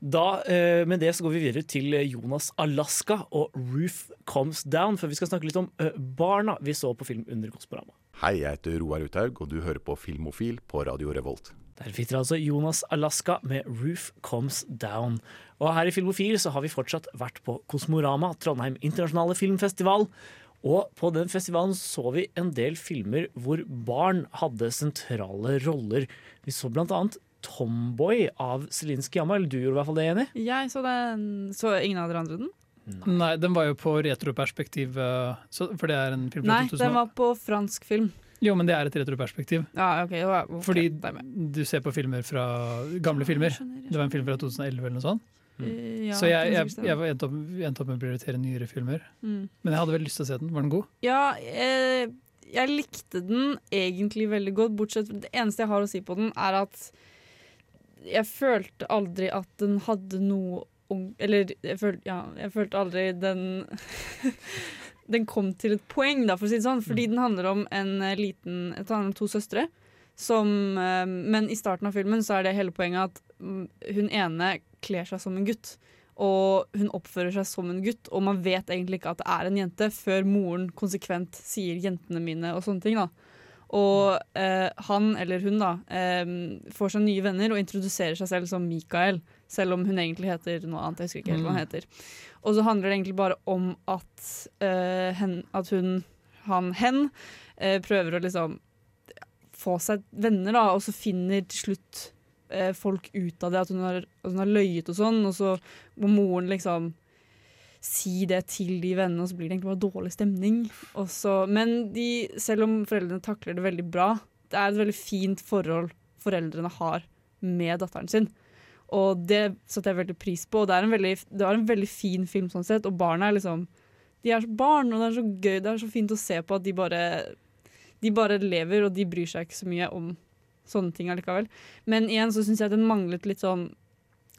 Da, eh, Med det så går vi videre til Jonas Alaska og Roof Comes Down, før vi skal snakke litt om eh, barna vi så på film under Kosmorama. Hei, jeg heter Roar Uthaug, og du hører på Filmofil på Radio Revolt. Der fikk dere altså Jonas Alaska med Roof Comes Down. Og her i Filmofil så har vi fortsatt vært på Kosmorama, Trondheim internasjonale filmfestival. Og på den festivalen så vi en del filmer hvor barn hadde sentrale roller. Vi så blant annet Tomboy av Celine Jamal. eller du gjorde i hvert fall det, Jenny? Jeg så den. Så ingen av dere andre den? Nei, den var jo på retroperspektiv, øh, for det er en film fra Nei, 2000. den var på fransk film. Jo, men det er et retroperspektiv. Ja, ok, okay, Fordi er du ser på filmer fra gamle filmer. Det var en film fra 2011 eller noe sånt. Mm. ja, så jeg, jeg, jeg, jeg endte, opp, endte opp med å prioritere nyere filmer. Mm. Men jeg hadde veldig lyst til å se den. Var den god? Ja, eh, jeg likte den egentlig veldig godt, bortsett fra Det eneste jeg har å si på den, er at jeg følte aldri at den hadde noe Eller jeg følte, ja, jeg følte aldri den Den kom til et poeng, da, for å si det sånn. Fordi den handler om en eh, liten Det handler om to søstre. Som, eh, men i starten av filmen så er det hele poenget at mm, hun ene kler seg som en gutt. Og hun oppfører seg som en gutt, og man vet egentlig ikke at det er en jente før moren konsekvent sier 'jentene mine' og sånne ting. da. Og eh, han eller hun da eh, får seg nye venner og introduserer seg selv som Mikael. Selv om hun egentlig heter noe annet. Jeg husker ikke helt hva Mm. han heter. Og så handler det egentlig bare om at, eh, hen, at hun, han, hen, eh, prøver å liksom få seg venner, da, og så finner til slutt eh, folk ut av det, at hun har, at hun har løyet og sånn, og så må moren liksom si det til de vennene, og så blir det egentlig bare dårlig stemning. Også. men de, selv om foreldrene takler det veldig bra, det er et veldig fint forhold foreldrene har med datteren sin. Og det setter jeg veldig pris på. Og det er en veldig, er en veldig fin film sånn sett, og barna er liksom De er så barn, og det er så gøy. Det er så fint å se på at de bare De bare lever, og de bryr seg ikke så mye om sånne ting allikevel. Men igjen så syns jeg den manglet litt sånn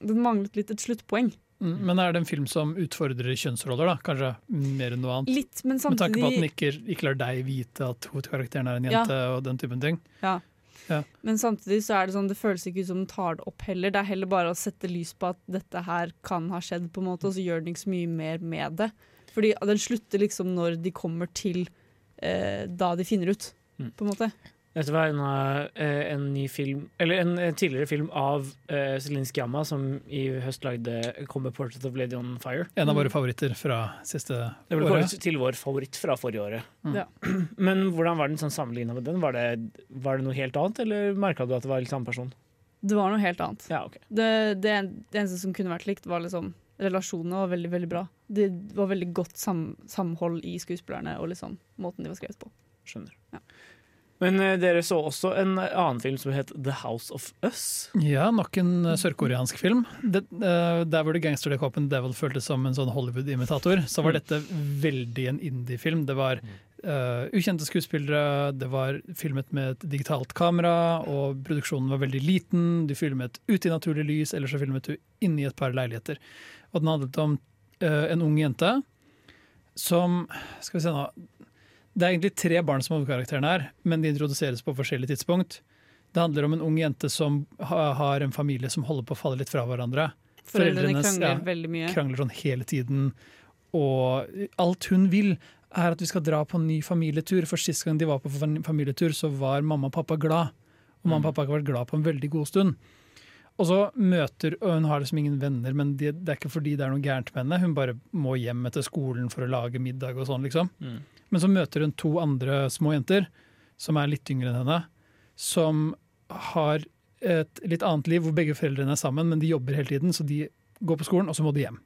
Den manglet litt et sluttpoeng. Mm, Men er det en film som utfordrer kjønnsroller, da? Kanskje mer enn noe annet? Litt, men samtidig... Med tanke på at den ikke, ikke lar deg vite at hovedkarakteren er en Ja. jente, og den typen ting. Ja. Ja. Men samtidig så er det sånn, det føles ikke ut som den tar det opp heller. Det er heller bare å sette lys på at dette her kan ha skjedd, på en måte, og så gjør den ikke så mye mer med det. Fordi den slutter liksom når de kommer til eh, da de finner ut, Mm. på en måte. Dette var en, eh, en ny film Eller en, en tidligere film av uh, Celine Sciamma, som i høst lagde 'Come Portrait of Lady on Fire'. En av Mm. våre favoritter fra siste Det ble året. til vår favoritt fra forrige året. Mm. Ja. Men hvordan var den sånn sammenligna med den? Var det, var det noe helt annet, eller merka du at det var litt samme person? Det var noe helt annet. Ja, ok. Det, det, det eneste som kunne vært likt, var liksom Relasjonene var veldig veldig bra. Det var veldig godt sam, samhold i skuespillerne og liksom måten de var skrevet på. Skjønner. Ja. Men eh, dere så også en annen film som het The House of Us. Ja, nok en eh, sørkoreansk film. Det, eh, der hvor The Gangster They Cop and Devil føltes som en sånn Hollywood-imitator, så var Mm. dette veldig en indie-film. Det var uh, ukjente skuespillere, det var filmet med et digitalt kamera, og produksjonen var veldig liten. Du filmet ute i naturlig lys, eller så filmet du inni et par leiligheter. Og den handlet om uh, en ung jente som Skal vi se nå Det er egentlig tre barn som er hovedkarakteren her, men de introduseres på forskjellige tidspunkt. Det handler om en ung jente som har en familie som holder på å falle litt fra hverandre. Foreldrene krangler ja, veldig mye. krangler sånn hele tiden. Og alt hun vil, er at vi skal dra på en ny familietur. For sist gang de var på fam- familietur, så var mamma og pappa glad. Og mamma og pappa har vært glad på en veldig god stund. Og så møter, og Hun har liksom ingen venner, men det, det er ikke fordi det er noe gærent med henne. Hun bare må hjem etter skolen for å lage middag og sånn, liksom. Mm. Men så møter hun to andre små jenter, som er litt yngre enn henne, som har et litt annet liv, hvor begge foreldrene er sammen, men de jobber hele tiden, så de går på skolen, og så må de hjem.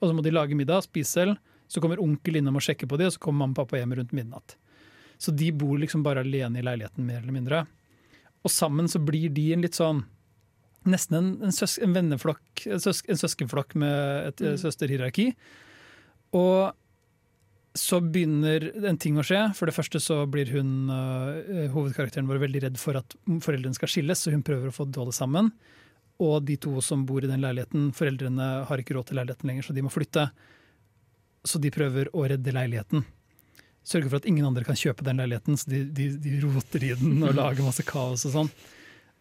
Og så må de lage middag, spise selv, så kommer onkel innom og sjekker på de, og så kommer mamma og pappa hjem rundt midnatt. Så de bor liksom bare alene i leiligheten, mer eller mindre. Og sammen så blir de en litt sånn Nesten en, en, søs, en venneflokk, en, søs, en søskenflokk med et Mm. mm. søsterhierarki. Og så begynner en ting å skje. For det første så blir hun, uh, hovedkarakteren vår veldig redd for at foreldrene skal skilles, så hun prøver å få det holde sammen. Og de to som bor i den leiligheten, foreldrene har ikke råd til leiligheten lenger, så de må flytte. Så de prøver å redde leiligheten. Sørge for at ingen andre kan kjøpe den leiligheten, så de, de, de roter i den og lager masse kaos og sånn.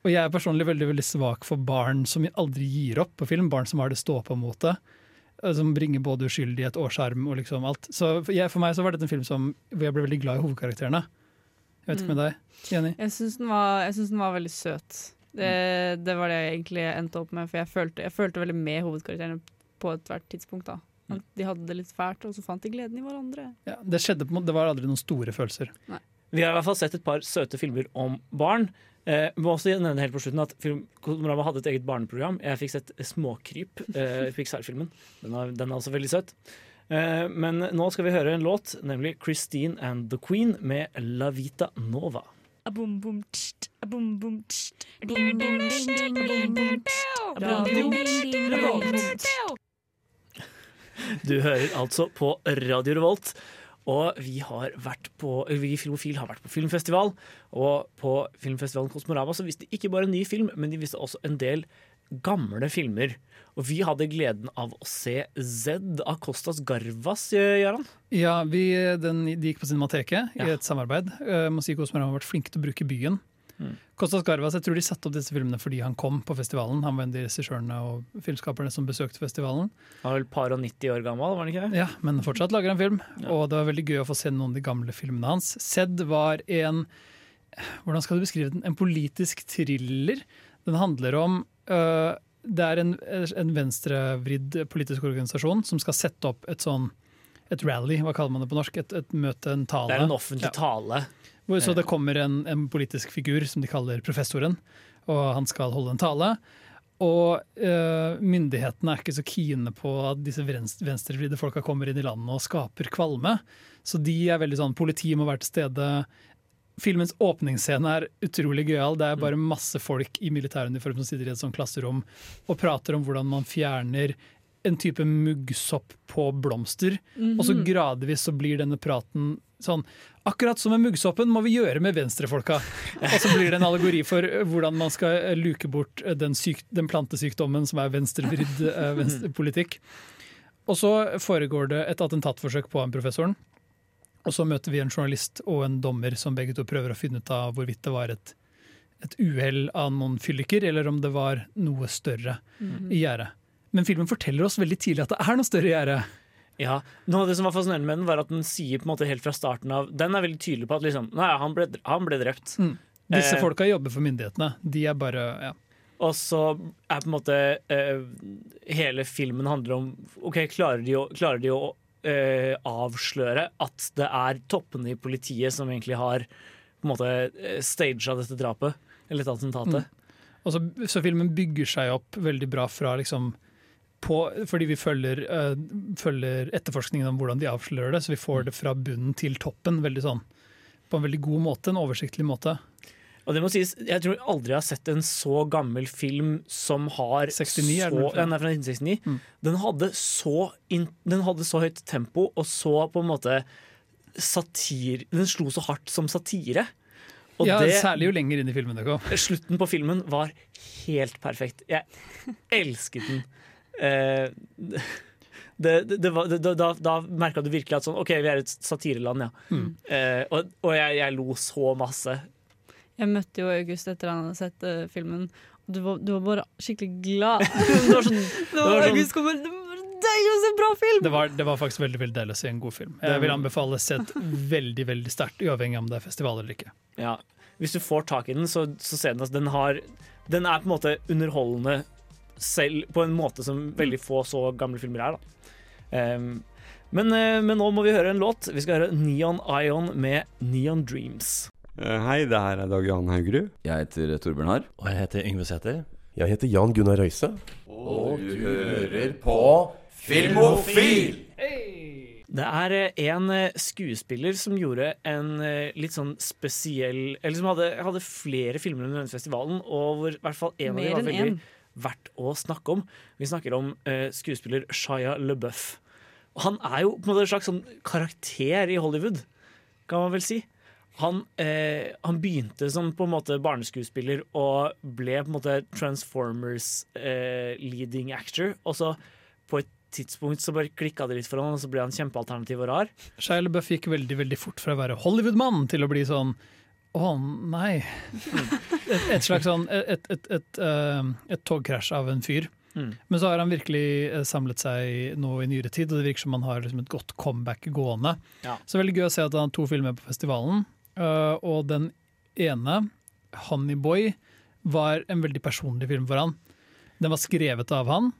Og jeg er personlig veldig veldig svak for barn som aldri gir opp på film. Barn som har det stå-på-motet. Som bringer både uskyldighet og sjarm og liksom alt. Så for, jeg, for meg så var dette en film som, hvor jeg ble veldig glad i hovedkarakterene. Jeg vet ikke med deg, Jenny? Jeg syns den, den var veldig søt. Det, det var det jeg egentlig endte opp med, for jeg følte, jeg følte veldig med hovedkarakterene på ethvert tidspunkt. da. At de hadde det litt fælt, og så fant de gleden i hverandre. Ja, det skjedde på en måte, det var aldri noen store følelser. Vi har i hvert fall sett et par søte filmer om barn. Eh, må også nevne helt på slutten at film, hadde et eget barneprogram. Jeg fikk sett Småkryp, eh, Pixar-filmen. Den, er- den er også veldig søt. Eh, men nå skal vi høre en låt, nemlig Christine and the Queen med La Vita Nova. Du hører altså på Radio Revolt. Og vi har vært på vi Filmofil har vært på filmfestival. Og på filmfestivalen Kosmorama så viste de ikke bare en ny film, men de viste også en del gamle filmer. Og vi hadde gleden av å se Z av Kostas Garvas, Gøran. Ja, vi, den, de gikk på Cinemateket i et samarbeid. Uh, må si Kosmorama har vært flinke til å bruke byen. Mm. Kostas Garvas, jeg tror de satte opp disse filmene fordi han kom på festivalen. Han var en av de regissørene og filmskaperne som besøkte festivalen. Han var vel par og 90 år gammel, var han ikke det? Ja, Men fortsatt lager han film, og det var veldig gøy å få se noen av de gamle filmene hans. Sed var en Hvordan skal du beskrive den? En politisk thriller. Den handler om øh, Det er en, en venstrevridd politisk organisasjon som skal sette opp et sånn et rally, hva kaller man det på norsk? Et, et møte, en tale. Det er en offentlig tale. Så det kommer en, en politisk figur som de kaller professoren, og han skal holde en tale. Og øh, myndighetene er ikke så kine på at disse venst- venstrevridde folka kommer inn i landet og skaper kvalme. Så de er veldig sånn Politiet må være til stede. Filmens åpningsscene er utrolig gøyal. Det er bare masse folk i militæruniform som sitter i et sånt klasserom og prater om hvordan man fjerner en type muggsopp på blomster. Mhm. Og så gradvis så blir denne praten sånn Akkurat som med muggsoppen må vi gjøre med venstrefolka. Og så blir det en allegori for eh, hvordan man skal eh, luke bort eh, den, syk, den plantesykdommen som er venstrevridd venstre venstrepolitikk. Og så foregår det et attentatforsøk på han professoren. Og så møter vi en journalist og en dommer som begge to prøver å finne ut av hvorvidt det var et, et uhell av noen fylliker, eller om det var noe større Mhm. i gjerdet. Men filmen forteller oss veldig tidlig at det er noe større i gjerdet. Ja, Noe av det som var fascinerende med den, var at den sier på en måte helt fra starten av Den er veldig tydelig på at liksom, nei, han, ble, han ble drept. Mm. Disse Eh, folka jobber for myndighetene. De er bare ja. Og så er på en måte eh, Hele filmen handler om Ok, klarer de å, klarer de å eh, avsløre at det er toppene i politiet som egentlig har på en måte eh, staged dette drapet? Eller dette attentatet? Og så, så filmen bygger seg opp veldig bra fra liksom på, fordi vi følger, uh, følger etterforskningen om hvordan de avslører det, så vi får det fra bunnen til toppen sånn, på en veldig god måte, en oversiktlig måte. Og det må sies, Jeg tror jeg aldri har sett en så gammel film som har 69 er den så, den er fra 1969. Mm. Den, hadde så den hadde så høyt tempo og så på en måte satir Den slo så hardt som satire. Og ja, det, Særlig jo lenger inn i filmen det kom. slutten på filmen var helt perfekt. Jeg elsket den. Eh, det, det, det var, det, da da, merka du virkelig at sånn, OK, vi er et satireland, ja. Mm. Eh, og og jeg, jeg lo så masse. Jeg møtte jo August etter han hadde sett uh, filmen, du var, du var bare skikkelig glad. Det var sånn, Det var, sånn- August kommer, det var deilig å se en bra film! Det var, det var faktisk veldig veldig deilig å se en god film. Jeg vil anbefale sett veldig veldig sterkt, uavhengig om det er festival eller ikke. Ja, hvis du får tak i den, så, så ser den at den har Den er på en måte underholdende selv på en måte som veldig få så gamle filmer er. Da. Ehm, men, eh, men nå må vi høre en låt. Vi skal høre Neon Ion med Neon Dreams. Eh, Hei, det her er Dag Johan Haugerud. Jeg heter Torbjørn Harr. Og jeg heter Yngve Sæther. Jeg heter Jan Gunnar Røise. Og du hører på Filmofil! Det er eh, en eh, skuespiller som gjorde en eh, litt sånn spesiell Eller som hadde, hadde flere filmer under denne festivalen, og hvor i hvert fall en av dem var veldig en. Verdt å snakke om. Vi snakker om eh, skuespiller Shia LeBeouf. Han er jo på en måte en slags sånn karakter i Hollywood, kan man vel si. Han, eh, han begynte som på en måte barneskuespiller og ble på en måte Transformers eh, leading actor. Og så på et tidspunkt så bare klikka det litt for han, og så ble han kjempealternativ og rar. Shia LaBeouf gikk veldig veldig fort fra å være Hollywood-mann til å bli sånn Å nei. Et, et slags sånn Et, et, et, eh, et togkrasj av en fyr. Mm. Men så har han virkelig eh, samlet seg nå i nyere tid, og det virker som han har liksom et godt comeback gående. Ja. Så veldig gøy å se at han har to filmer på festivalen. eh, og den ene, 'Honeyboy', var en veldig personlig film for han. Den var skrevet av han,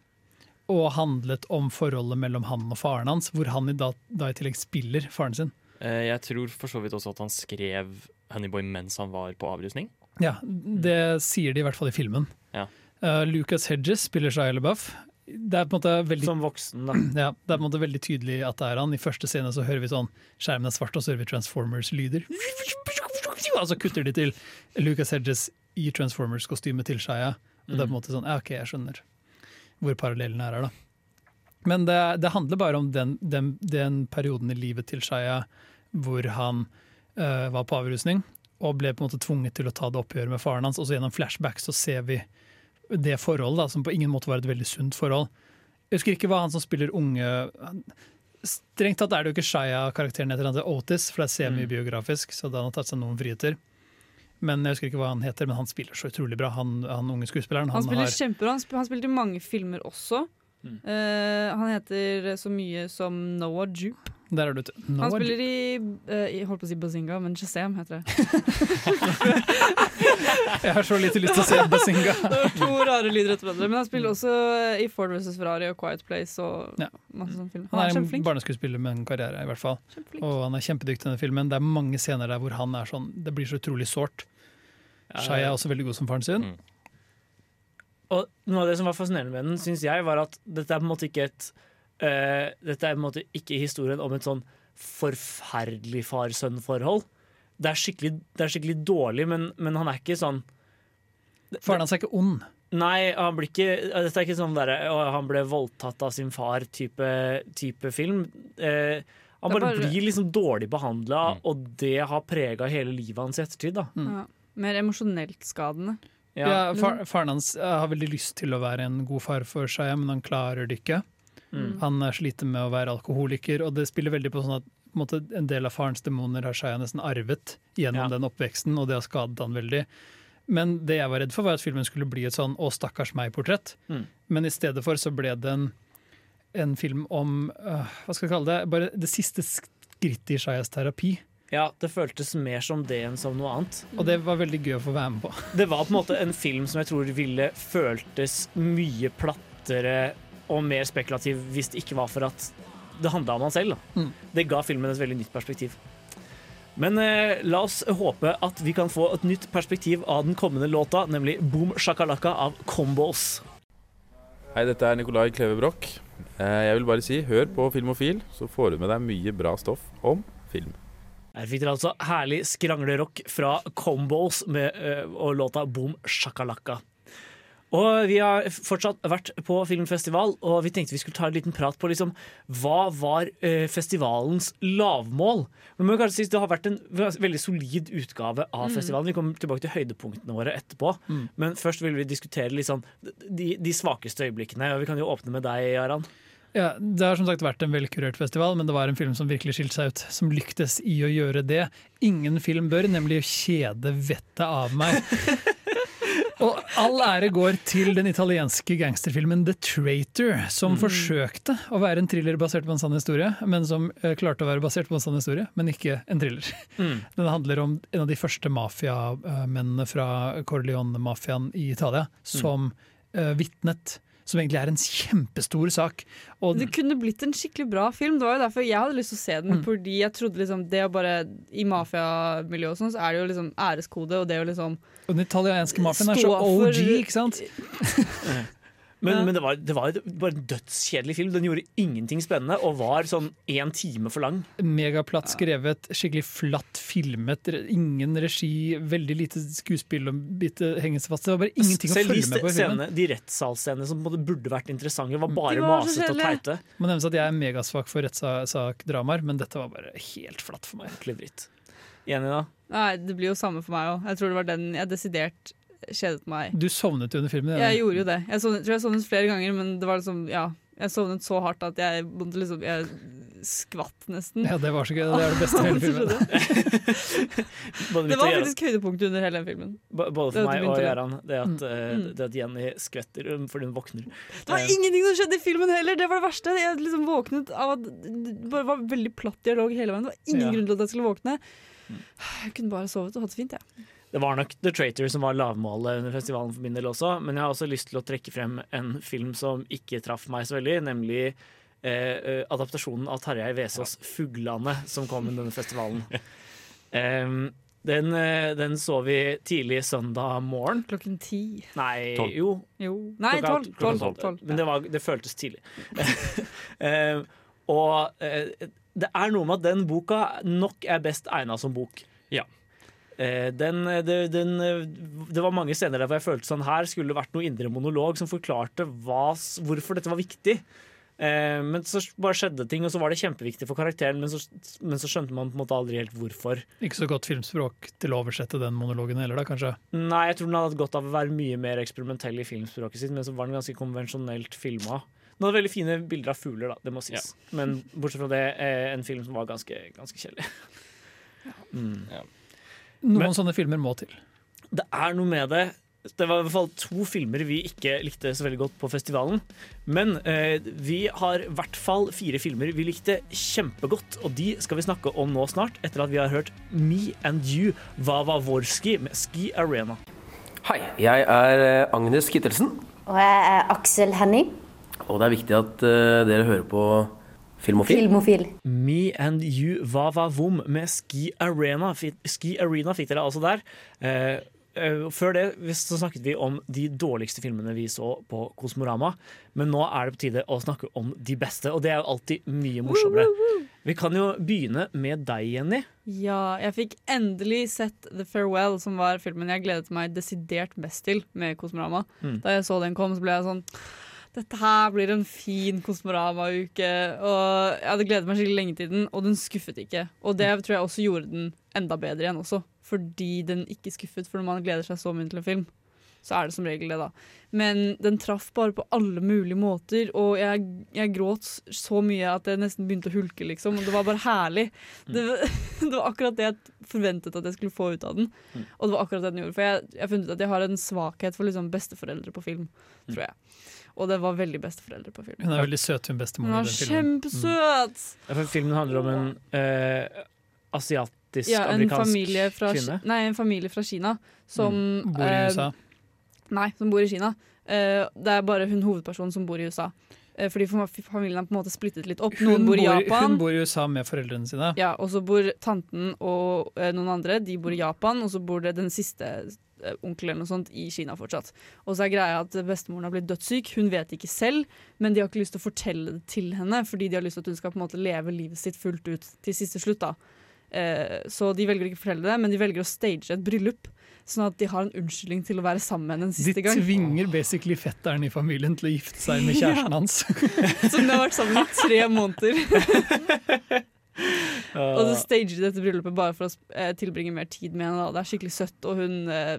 og handlet om forholdet mellom han og faren hans, hvor han i da, da i tillegg spiller faren sin. Eh, Jeg tror for så vidt også at han skrev Honeyboy mens han var på avrusning. Ja, det sier de i hvert fall i filmen. Ja. Uh, Lucas Hedges spiller Shia LaBeouf. Det er på en måte veldig Som voksen, da. Ja, det er på en måte veldig tydelig at det er han. I første scene så hører vi sånn skjermen er svart, og så hører vi Transformers-lyder. Og så kutter de til Lucas Hedges i Transformers-kostymet til Shia. Og det er på en måte sånn, ja ok, jeg skjønner hvor parallellene er her, da. Men det, det handler bare om den, den, den perioden i livet til Shia hvor han eh, var på avrusning og ble på en måte tvunget til å ta det oppgjøret med faren hans. Og så gjennom flashback så ser vi det forholdet, da, som på ingen måte var et veldig sunt forhold. Jeg husker ikke hva han som spiller unge Strengt tatt er det jo ikke Shia-karakteren heter, han heter Otis, for det er semibiografisk, så da har han tatt seg noen friheter. Men jeg husker ikke hva han heter, men han spiller så utrolig bra, han, han unge skuespilleren. Han spiller har, kjempebra. Han, sp han spilte i mange filmer også. Mm. Uh, han heter så mye som Noah Jupe. Der er du ute. Han er spiller i, uh, i holdt på å si Bazinga, men Shazam heter det. Jeg har så lite lyst til å se Bazinga. Det var to rare lyder etter hverandre. Men han spiller også i Ford vs. Ferrari og Quiet Place og Ja. masse sånne filmer. Han er en kjempeflink. barneskuespiller med en karriere, i hvert fall. Og han er kjempedyktig i denne filmen. Det er mange scener der hvor han er sånn Det blir så utrolig sårt. Shai er også veldig god som faren sin. Og noe av det som var fascinerende med den, syns jeg, var at dette er på en måte ikke et eh, Dette er på en måte ikke historien om et sånn forferdelig far-sønn-forhold. Det, er det er skikkelig dårlig, men, men han er ikke sånn Faren hans er ikke ond. Nei, han blir ikke, dette er ikke sånn der, han ble voldtatt av sin far-type type film. Eh, han bare, bare- blir liksom dårlig behandla, og det har prega hele livet hans i ettertid. da. Ja. Mer emosjonelt skadende. Ja, Ja, far, Faren hans eh, har veldig lyst til å være en god far for seg, men han klarer det ikke. Mm. Han sliter med å være alkoholiker, og det spiller veldig på sånn at på en, måte, en del av farens demoner har Shia nesten arvet gjennom den oppveksten, og det har skadet han veldig. Men det jeg var redd for, var at filmen skulle bli et sånn 'å, stakkars meg'-portrett. Mm. Men i stedet for så ble det en, en film om uh, Hva skal jeg kalle det? Bare det siste skrittet i Shias terapi. Ja, det føltes mer som det enn som noe annet. Og det var veldig gøy å få være med på. Det var på en måte en film som jeg tror ville føltes mye plattere og mer spekulativ hvis det ikke var for at det handla om han selv. Mm. Det ga filmen et veldig nytt perspektiv. Men eh, la oss håpe at vi kan få et nytt perspektiv av den kommende låta, nemlig Boom Shakalaka av Combos. Hei, dette er Nikolai Kleve Broch. Eh, Jeg vil bare si, hør på Filmofil, så får du med deg mye bra stoff om film. Her fikk dere altså herlig skranglerock fra Combos med, eh, og låta Boom Shakalaka. Og vi har fortsatt vært på filmfestival, og vi tenkte vi skulle ta en liten prat på liksom, hva var eh, festivalens lavmål. Men man kan kanskje si Det har vært en veldig solid utgave av Mm. festivalen. Vi kommer tilbake til høydepunktene våre etterpå. Mm. Men først vil vi diskutere sånn, de, de svakeste øyeblikkene. Og Vi kan jo åpne med deg, Aran. Ja, Det har som sagt vært en velkurert festival, men det var en film som virkelig skilte seg ut. Som lyktes i å gjøre det. Ingen film bør, nemlig kjede vettet av meg. Og all ære går til den italienske gangsterfilmen The Traitor, som Mm. forsøkte å være en thriller basert på en sann historie, men som eh, klarte å være basert på en sann historie, men ikke en thriller. Mm. Den handler om en av de første mafiamennene fra Corleone-mafiaen i Italia, som uh, vitnet. Som egentlig er en kjempestor sak. Og Det kunne blitt en skikkelig bra film. Det var jo derfor jeg hadde lyst til å se den. Mm. Fordi jeg trodde liksom det å bare I mafiamiljøet og sånn, så er det jo liksom æreskode og det å liksom Og den italienske mafiaen er så OG, for- OG, ikke sant? Men, Ja. men det var, det var bare en dødskjedelig film. Den gjorde ingenting spennende og var sånn én time for lang. Megaplatt skrevet, skikkelig flatt filmet, ingen regi, veldig lite skuespill og bitte henge fast. Det var bare ingenting å følge med på scenene, de rettssalsscenene som burde vært interessante, var bare var masete og teite. Må nevnes at jeg er megasvak for rettssakdramaer, men dette var bare helt flatt for meg. Ordentlig dritt. Enig, da? Nei, det blir jo samme for meg òg. Jeg tror det var den jeg desidert kjedet meg. Du sovnet jo under filmen. Jeg gjorde jo det. Jeg sovnet, tror jeg sovnet flere ganger, men det var liksom, ja. Jeg sovnet så hardt at jeg måtte liksom Jeg skvatt nesten. Ja, det var så gøy. Det er det beste i hele filmen. Det var faktisk høydepunktet under hele den filmen. b- Både for meg og begynte Det at, Mm. eh, Mm. det at Jenny skvetter um, fordi hun våkner. Det var Eh, ingenting som skjedde i filmen heller! Det var det verste. Jeg liksom våknet av at det var veldig platt dialog hele veien. Det var ingen Ja. grunn til at jeg skulle våkne. Jeg kunne bare sovet og hatt det fint, jeg. Det var nok The Traitor som var lavmålet under festivalen for min del også, men jeg har også lyst til å trekke frem en film som ikke traff meg så veldig, nemlig eh, eh, adaptasjonen av Tarjei Vesaas 'Fuglane', som kom under denne festivalen. Um, den, eh, den så vi tidlig søndag morgen. Klokken ti. Nei, Tolv. jo. Jo. Nei, tolv. klokka Tolv. tolv. Men det, var, det føltes tidlig. Eh, og uh, det er noe med at den boka nok er best egna som bok. Ja. Eh, Den, det, den, eh, det var mange scener der hvor jeg følte sånn her skulle det vært noe indre monolog som forklarte hva, hvorfor dette var viktig. Eh, men så bare skjedde ting, og så var det kjempeviktig for karakteren, men så, men så skjønte man på en måte aldri helt hvorfor. Ikke så godt filmspråk til å oversette den monologen heller, da, kanskje. Nei, jeg tror den hadde hatt godt av å være mye mer eksperimentell i filmspråket sitt, men så var den ganske konvensjonelt filma. Den hadde veldig fine bilder av fugler, da, det må sies. Men bortsett fra det, eh, en film som var ganske, ganske kjedelig. Mm. Noen Men- sånne filmer må til. Det er noe med det det var i hvert fall to filmer vi ikke likte så veldig godt på festivalen. Men eh, vi har i hvert fall fire filmer vi likte kjempegodt, og de skal vi snakke om nå snart, etter at vi har hørt Me and You Vavavorski med Ski Arena. Hei, jeg er eh, Agnes Kittelsen, Og jeg er Aksel Henning. og det er viktig at uh, dere hører på Filmofil. Filmofil. Me and You Vavavum med Ski Arena. Ski Arena fikk dere altså der. Eh, eh, før det så snakket vi om de dårligste filmene vi så på Kosmorama. Men nå er det på tide å snakke om de beste, og det er jo alltid mye morsommere. Vi kan jo begynne med deg, Jenny. Ja, jeg fikk endelig sett The Farewell, som var filmen jeg gledet meg desidert mest til med Kosmorama. Mm. Da jeg så den kom, så ble jeg sånn dette her blir en fin Kosmorama-uke. Og Jeg hadde gledet meg skikkelig lenge til den, og den skuffet ikke. Og det tror jeg også gjorde den enda bedre igjen også, fordi den ikke skuffet. For når man gleder seg så mye til en film, så er det som regel det, da. Men den traff bare på alle mulige måter, og jeg, jeg gråt så mye at jeg nesten begynte å hulke, liksom. Og det var bare herlig. Det, det var akkurat det jeg forventet at jeg skulle få ut av den, og det var akkurat det den gjorde. For jeg jeg har funnet ut at jeg har en svakhet for liksom besteforeldre på film, tror jeg. Og det var veldig besteforeldre på film. Hun er veldig søt, hun Hun bestemor. i den filmen. kjempesøt! Ja, for Filmen handler om en eh, asiatisk Ja, en fra, kvinne. nei, en familie fra Kina som Mm. Bor i eh, USA. Nei, som bor i Kina. Eh, det er bare hun hovedpersonen som bor i USA. Eh, fordi familien er på en måte splittet litt opp. Noen Hun bor i Japan. hun bor i USA med foreldrene sine. Ja, og så bor tanten og eh, noen andre De bor i Japan, og så bor det den siste eh, onkel eller noe sånt i Kina fortsatt. Og så er greia at bestemoren har blitt dødssyk. Hun vet ikke selv, men de har ikke lyst til å fortelle det til henne, fordi de har lyst til at hun skal på en måte leve livet sitt fullt ut til siste slutt. da. Eh, så de velger ikke å fortelle det, men de velger å stage et bryllup. Sånn at de har en unnskyldning til å være sammen med henne en siste gang. De tvinger basically fetteren i familien til å gifte seg med kjæresten Ja. hans. Som de har vært sammen i tre måneder. og så stager de dette bryllupet bare for å eh, tilbringe mer tid med henne. Da. Det er skikkelig søtt, og hun, eh,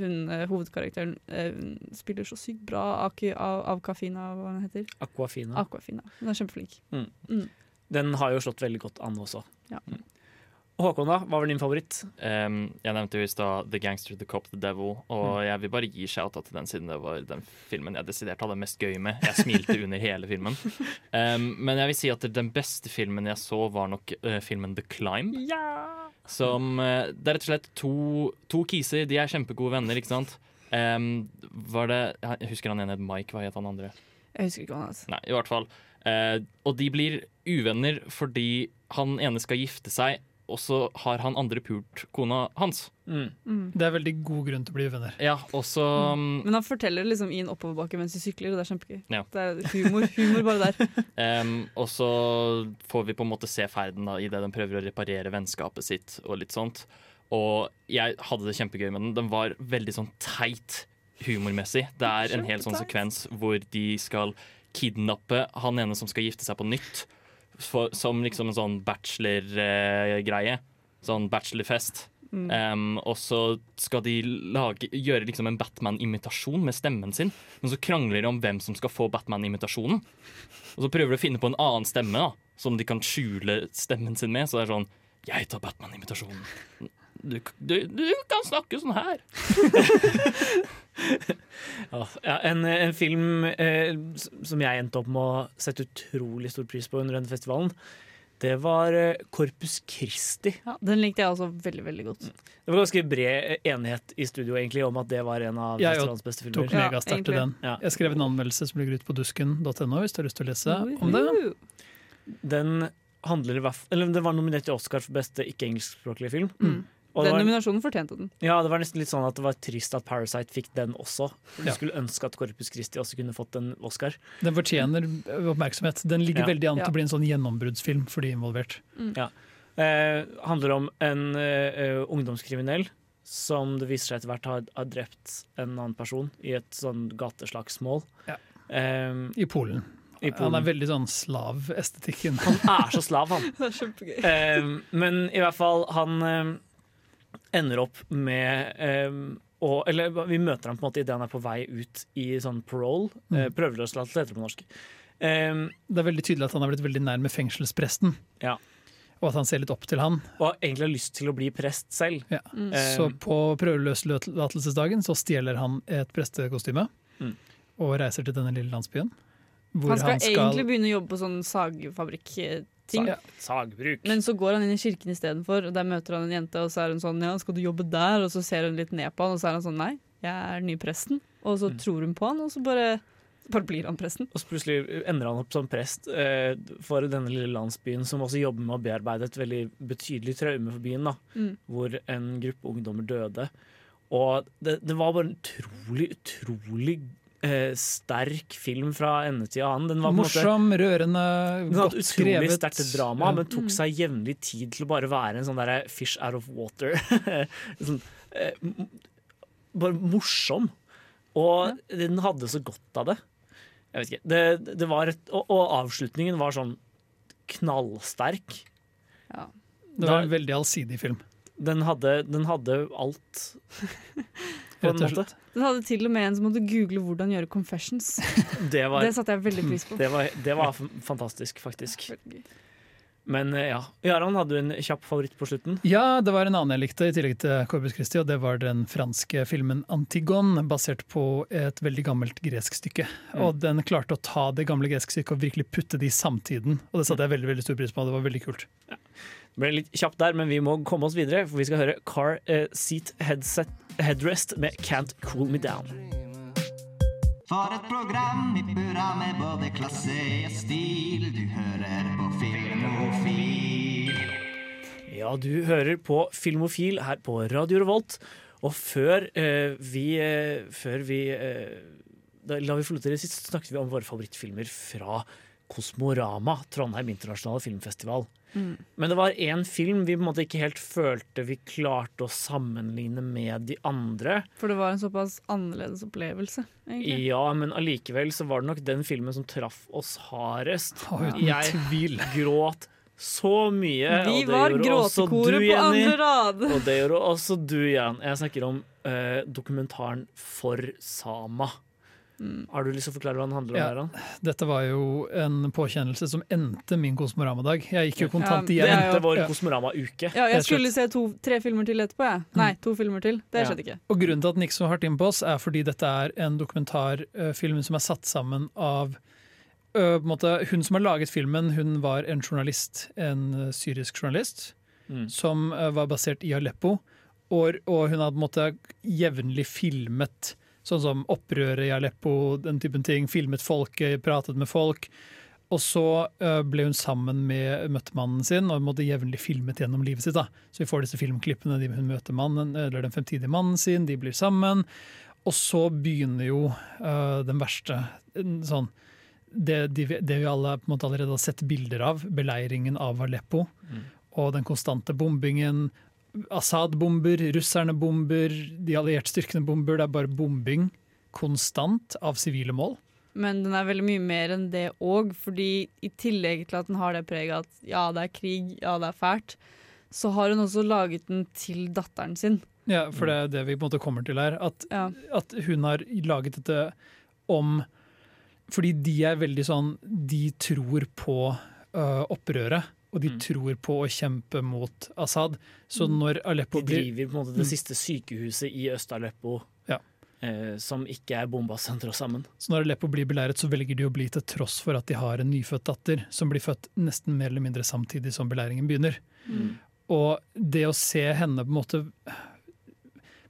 hun eh, hovedkarakteren hun spiller så sykt bra Aki, av, av Kafina, hva hun heter. Aquafina. Aquafina. Hun er kjempeflink. Mm. Mm. Den har jo slått veldig godt an også. Ja. Mm. Håkon, da? Hva var din favoritt? Um, jeg nevnte jo i stad The Gangster, The Cop, The Devil. Og Mm. jeg vil bare gi shout-out til den siden det var den filmen jeg desidert hadde mest gøy med. Jeg smilte under hele filmen. Um, men jeg vil si at den beste filmen jeg så, var nok uh, filmen The Climb. Som uh, Det er rett og slett to, to kiser. De er kjempegode venner, ikke sant? Um, var det Jeg husker han ene het Mike. Hva het han andre? Jeg husker ikke hva han het. Nei, i hvert fall. Uh, og de blir uvenner fordi han ene skal gifte seg, og så har han andre pult kona hans. Mm. Det er veldig god grunn til å bli uvenner. Ja, og så um, Men han forteller liksom i en oppoverbakke mens de sykler, og det er kjempegøy. Ja. Det er humor, humor bare der. um, og så får vi på en måte se ferden da, i det de prøver å reparere vennskapet sitt og litt sånt. Og jeg hadde det kjempegøy med den. Den var veldig sånn teit humormessig. Det er en hel sånn sekvens hvor de skal kidnappe han ene som skal gifte seg på nytt, for, som liksom en sånn bachelor-greie. sånn bachelorfest. Mm. Um, og så skal de lage, gjøre liksom en Batman-imitasjon med stemmen sin. Men så krangler de om hvem som skal få Batman-imitasjonen. Og så prøver de å finne på en annen stemme da som de kan skjule stemmen sin med. Så det er sånn Jeg tar Batman-imitasjonen. Du, du, du kan snakke sånn her. Ja, en, en film eh, som jeg endte opp med å sette utrolig stor pris på under denne festivalen, det var eh, Corpus Christi. Ja, den likte jeg også veldig, veldig godt. Det var ganske bred enighet i studio egentlig om at det var en av Jeg festivalens beste filmer. tok megastart til den. Ja. Jeg skrev en anmeldelse som ligger ute på dusken.no hvis du har lyst til å lese om det. Den handler Eller den var nominert til Oscar for beste ikke-engelskspråklige film. Mm. Og Den var, nominasjonen fortjente den. ja, det var nesten litt sånn at det var trist at Parasite fikk den også. Du Ja. skulle ønske at Corpus Christi også kunne fått en Oscar. Den fortjener oppmerksomhet. Den ligger Ja. veldig an til Ja. å bli en sånn gjennombruddsfilm for de involvert. Ja. Eh, handler om en eh, eh, ungdomskriminell som det viser seg etter hvert har, har drept en annen person i et sånn gateslagsmål. Ja. Eh, I Polen. I Polen. Han er veldig sånn slav-estetikken. Han er så slav, han. Det er kjempegøy. Eh, men i hvert fall, han eh, ender opp med eh, å Eller vi møter ham på en måte idet han er på vei ut i sånn parole. Eh, Mm. prøveløslatelse heter det på norsk. Eh, Det er veldig tydelig at han har blitt veldig nær med fengselspresten. ja. og at han ser litt opp til han. Og egentlig har lyst til å bli prest selv. Ja. Mm. Så på prøveløslatelsesdagen så stjeler han et prestekostyme Mm. og reiser til denne lille landsbyen. hvor Han skal, egentlig begynne å jobbe på sånn Ja. Sagbruk. Men så går han inn i kirken istedenfor, og der møter han en jente, og så er hun sånn ja, 'skal du jobbe der?' Og så ser hun litt ned på han, og så er han sånn 'nei, jeg er den nye presten'. Og så tror hun på han, og så bare, bare blir han presten. Og så plutselig ender han opp som prest eh, for denne lille landsbyen, som også jobber med å bearbeide et veldig betydelig traume for byen, da, Mm. hvor en gruppe ungdommer døde. Og det, det var bare en utrolig, utrolig eh, sterk film fra ende til annen. Den var på en måte- Morsom, rørende, den hadde godt utrolig skrevet. sterkt drama, Ja. men tok Mm. seg jevnlig tid til å bare være en sånn derre fish out of water. sånn, eh, bare morsom. Og den hadde så godt av det. Jeg vet ikke. Det, det var et, og, og avslutningen var sånn knallsterk. Det var en veldig allsidig film. Den hadde, den hadde alt, på en måte. Den hadde til og med en som måtte google hvordan gjøre confessions. Det, var, Det satte jeg veldig pris på. Det var, det var fantastisk, faktisk. Men eh, ja. Jarand, hadde du en kjapp favoritt på slutten? Ja, det var en annen jeg likte, i tillegg til Corbus Christi, og det var den franske filmen Antigon, basert på et veldig gammelt gresk stykke. Mm. Og den klarte å ta det gamle greske stykket og virkelig putte det i samtiden. Og det satte jeg veldig veldig stor pris på, og det var veldig kult. Det ble litt kjapt der, men vi må komme oss videre, for vi skal høre Car eh, Seat headset, Headrest med Can't Cool Me Down. For et program i burra med både klasse og stil. Du hører på Filmofil. Ja, du hører på Filmofil her på Radio Revolt. Og før eh, vi, eh, før vi eh, da, La vi få lov til det sist, snakket vi om våre favorittfilmer fra Kosmorama, Trondheim internasjonale filmfestival. Mm. Men det var én film vi på en måte ikke helt følte vi klarte å sammenligne med de andre. For det var en såpass annerledes opplevelse, egentlig. Ja, men allikevel så var det nok den filmen som traff oss hardest. Oh, Jeg gråt så mye. Vi og det var gråtekoret på Jenny. andre rad. Og det gjorde også du, Jan. Jeg snakker om eh, dokumentaren For Sama. Har du lyst til å forklare hva den handler om? Ja, Jan? dette var jo en påkjennelse som endte min Kosmorama-dag. Jeg gikk jo kontant Ja, igjen. det er Endte vår Ja. Kosmorama-uke. Ja, jeg skulle se to, tre filmer til etterpå, jeg. Nei, to filmer til. Det Ja. skjedde ikke. Og Grunnen til at den gikk så hardt inn på oss, er fordi dette er en dokumentarfilm som er satt sammen av en måte, Hun som har laget filmen, hun var en journalist, en syrisk journalist, Mm. som ø, var basert i Aleppo. Og, og hun hadde på en måte jevnlig filmet sånn som opprøret i Aleppo, den typen ting. Filmet folket, pratet med folk. Og så ble hun sammen med møttemannen sin og måtte jevnlig filmet gjennom livet sitt. da. Så vi får disse filmklippene, de, hun møter mannen, eller den fremtidige mannen sin, de blir sammen. Og så begynner jo uh, den verste sånn det, de, det vi alle allerede har sett bilder av, beleiringen av Aleppo. Mm. Og den konstante bombingen. Assad-bomber, russerne bomber, de allierte styrkene bomber. Det er bare bombing konstant av sivile mål. Men den er veldig mye mer enn det òg, fordi i tillegg til at den har det preget at ja, det er krig, ja, det er fælt, så har hun også laget den til datteren sin. Ja, for det er det vi på en måte kommer til her. At, Ja. at hun har laget dette om Fordi de er veldig sånn De tror på uh, opprøret, og de tror på å kjempe mot Assad. Så Mm. når Aleppo De driver på en måte det siste sykehuset i Øst-Aleppo, Ja. eh, som ikke er bomba sentra sammen. Så når Aleppo blir belæret, så velger de å bli til tross for at de har en nyfødt datter, som blir født nesten mer eller mindre samtidig som belæringen begynner. Mm. Og det å se henne på en måte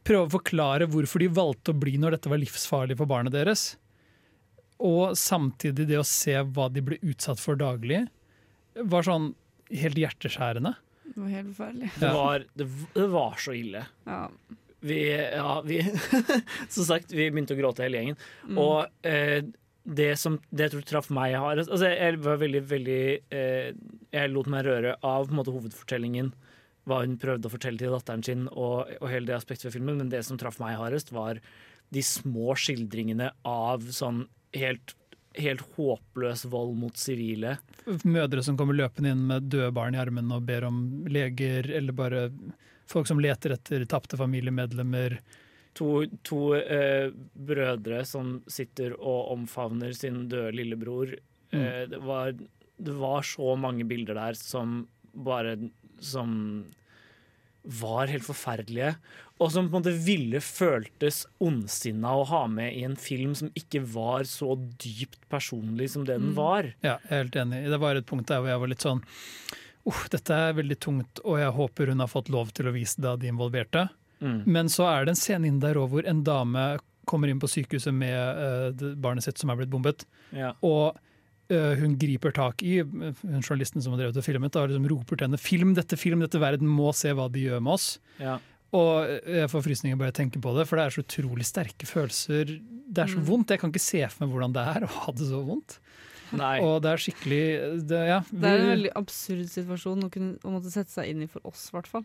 prøve å forklare hvorfor de valgte å bli når dette var livsfarlig for barnet deres, og samtidig det å se hva de ble utsatt for daglig, var sånn helt hjerteskjærende. Det var helt forferdelig. Det, var, det, det var så ille. Ja. Vi, ja, vi Som sagt, vi begynte å gråte hele gjengen. Mm. Og eh, det som det jeg tror traff meg hardest altså, Jeg var veldig, veldig eh, Jeg lot meg røre av på en måte, hovedfortellingen. Hva hun prøvde å fortelle til datteren sin, og, og hele det aspektet ved filmen. Men det som traff meg hardest, var de små skildringene av sånn helt, helt håpløs vold mot sivile. Mødre som kommer løpende inn med døde barn i armen og ber om leger, eller bare folk som leter etter tapte familiemedlemmer. To, to eh, brødre som sitter og omfavner sin døde lillebror. Mm. Eh, det, var, det var så mange bilder der som bare Som var helt forferdelige. Og som på en måte ville føltes ondsinna å ha med i en film som ikke var så dypt personlig som det den Mm. var. Ja, jeg er helt enig. Det var et punkt der hvor jeg var litt sånn Uff, dette er veldig tungt, og jeg håper hun har fått lov til å vise det av de involverte. Mm. Men så er det en scene inn der hvor en dame kommer inn på sykehuset med uh, barnet sitt som er blitt bombet. Ja. Og hun griper tak i eh, hun journalisten som har drevet og filmet, og liksom roper til henne 'film dette, film dette, verden må se hva de gjør med oss'. Ja. Og jeg får frysninger bare jeg tenker på det, for det er så utrolig sterke følelser. Det er så Mm. vondt. Jeg kan ikke se for meg hvordan det er å ha det så vondt. Nei. Og det er skikkelig det, ja, Det er en veldig absurd situasjon å, kunne, å måtte sette seg inn i for oss, i hvert fall.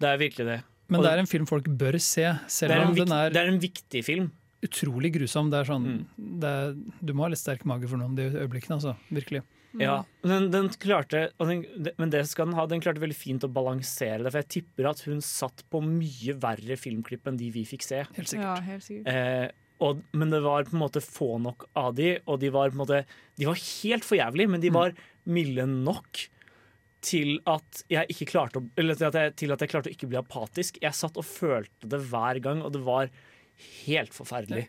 Det er virkelig det. Men Og det er en film folk bør se, det, er om den er det er en viktig film. Utrolig grusom. Det er sånn, Mm. det er, du må ha litt sterk mage for noen de øyeblikkene, altså. Virkelig. Ja, men den, klarte og den, Men det skal den ha. Den klarte veldig fint å balansere det. For jeg tipper at hun satt på mye verre filmklipp enn de vi fikk se. Helt sikkert. Ja, helt sikkert. Eh, og, men det var på en måte få nok av de, og de var på en måte De var helt for jævlig, men de var milde nok til at jeg ikke klarte å Eller til at jeg, til at jeg klarte å ikke bli apatisk. Jeg satt og følte det hver gang, og det var helt forferdelig.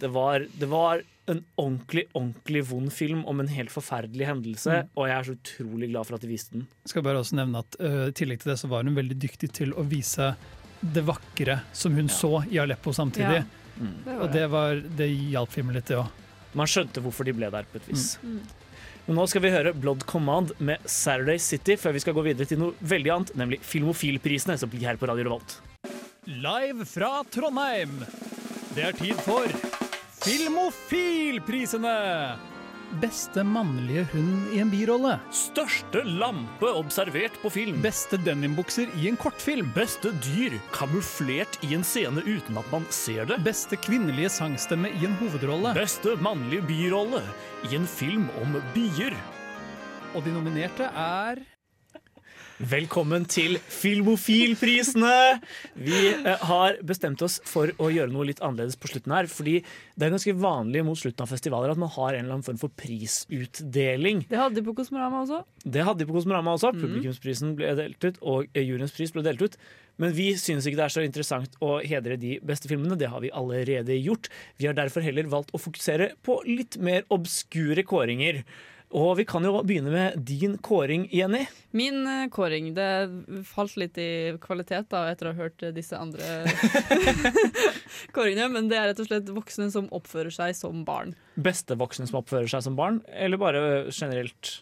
Det var, det var en ordentlig, ordentlig vond film om en helt forferdelig hendelse, Mm. og jeg er så utrolig glad for at de viste den. Jeg Skal bare også nevne at øh, I tillegg til det så var hun veldig dyktig til å vise det vakre som hun så i Aleppo samtidig. Ja, det Og det, var, det hjalp filmen litt, det òg. Man skjønte hvorfor de ble der på et vis. Mm. Men nå skal vi høre Blood Command med Saturday City, før vi skal gå videre til noe veldig annet, nemlig Filmofilprisene, som blir her på Radio Revolt. Live fra Trondheim. Det er tid for Filmofilprisene! Beste mannlige hund i en birolle. Største lampe observert på film. Beste denimbukser i en kortfilm. Beste dyr kamuflert i en scene uten at man ser det. Beste kvinnelige sangstemme i en hovedrolle. Beste mannlige birolle i en film om bier. Og de nominerte er Velkommen til Filmofilprisene! Vi eh, har bestemt oss for å gjøre noe litt annerledes på slutten her. Fordi det er ganske vanlig mot slutten av festivaler at man har en eller annen form for prisutdeling. Det hadde de på Kosmorama også. Det hadde de på Kosmorama også. Publikumsprisen ble delt ut, og eh, juryens pris ble delt ut. Men vi synes ikke det er så interessant å hedre de beste filmene. Det har vi allerede gjort. Vi har derfor heller valgt å fokusere på litt mer obskure kåringer. Og vi kan jo begynne med din kåring, Jenny. Min eh, kåring det falt litt i kvalitet da, etter å ha hørt disse andre kåringene, men det er rett og slett voksne som oppfører seg som barn. Beste voksne som oppfører seg som barn, eller bare generelt?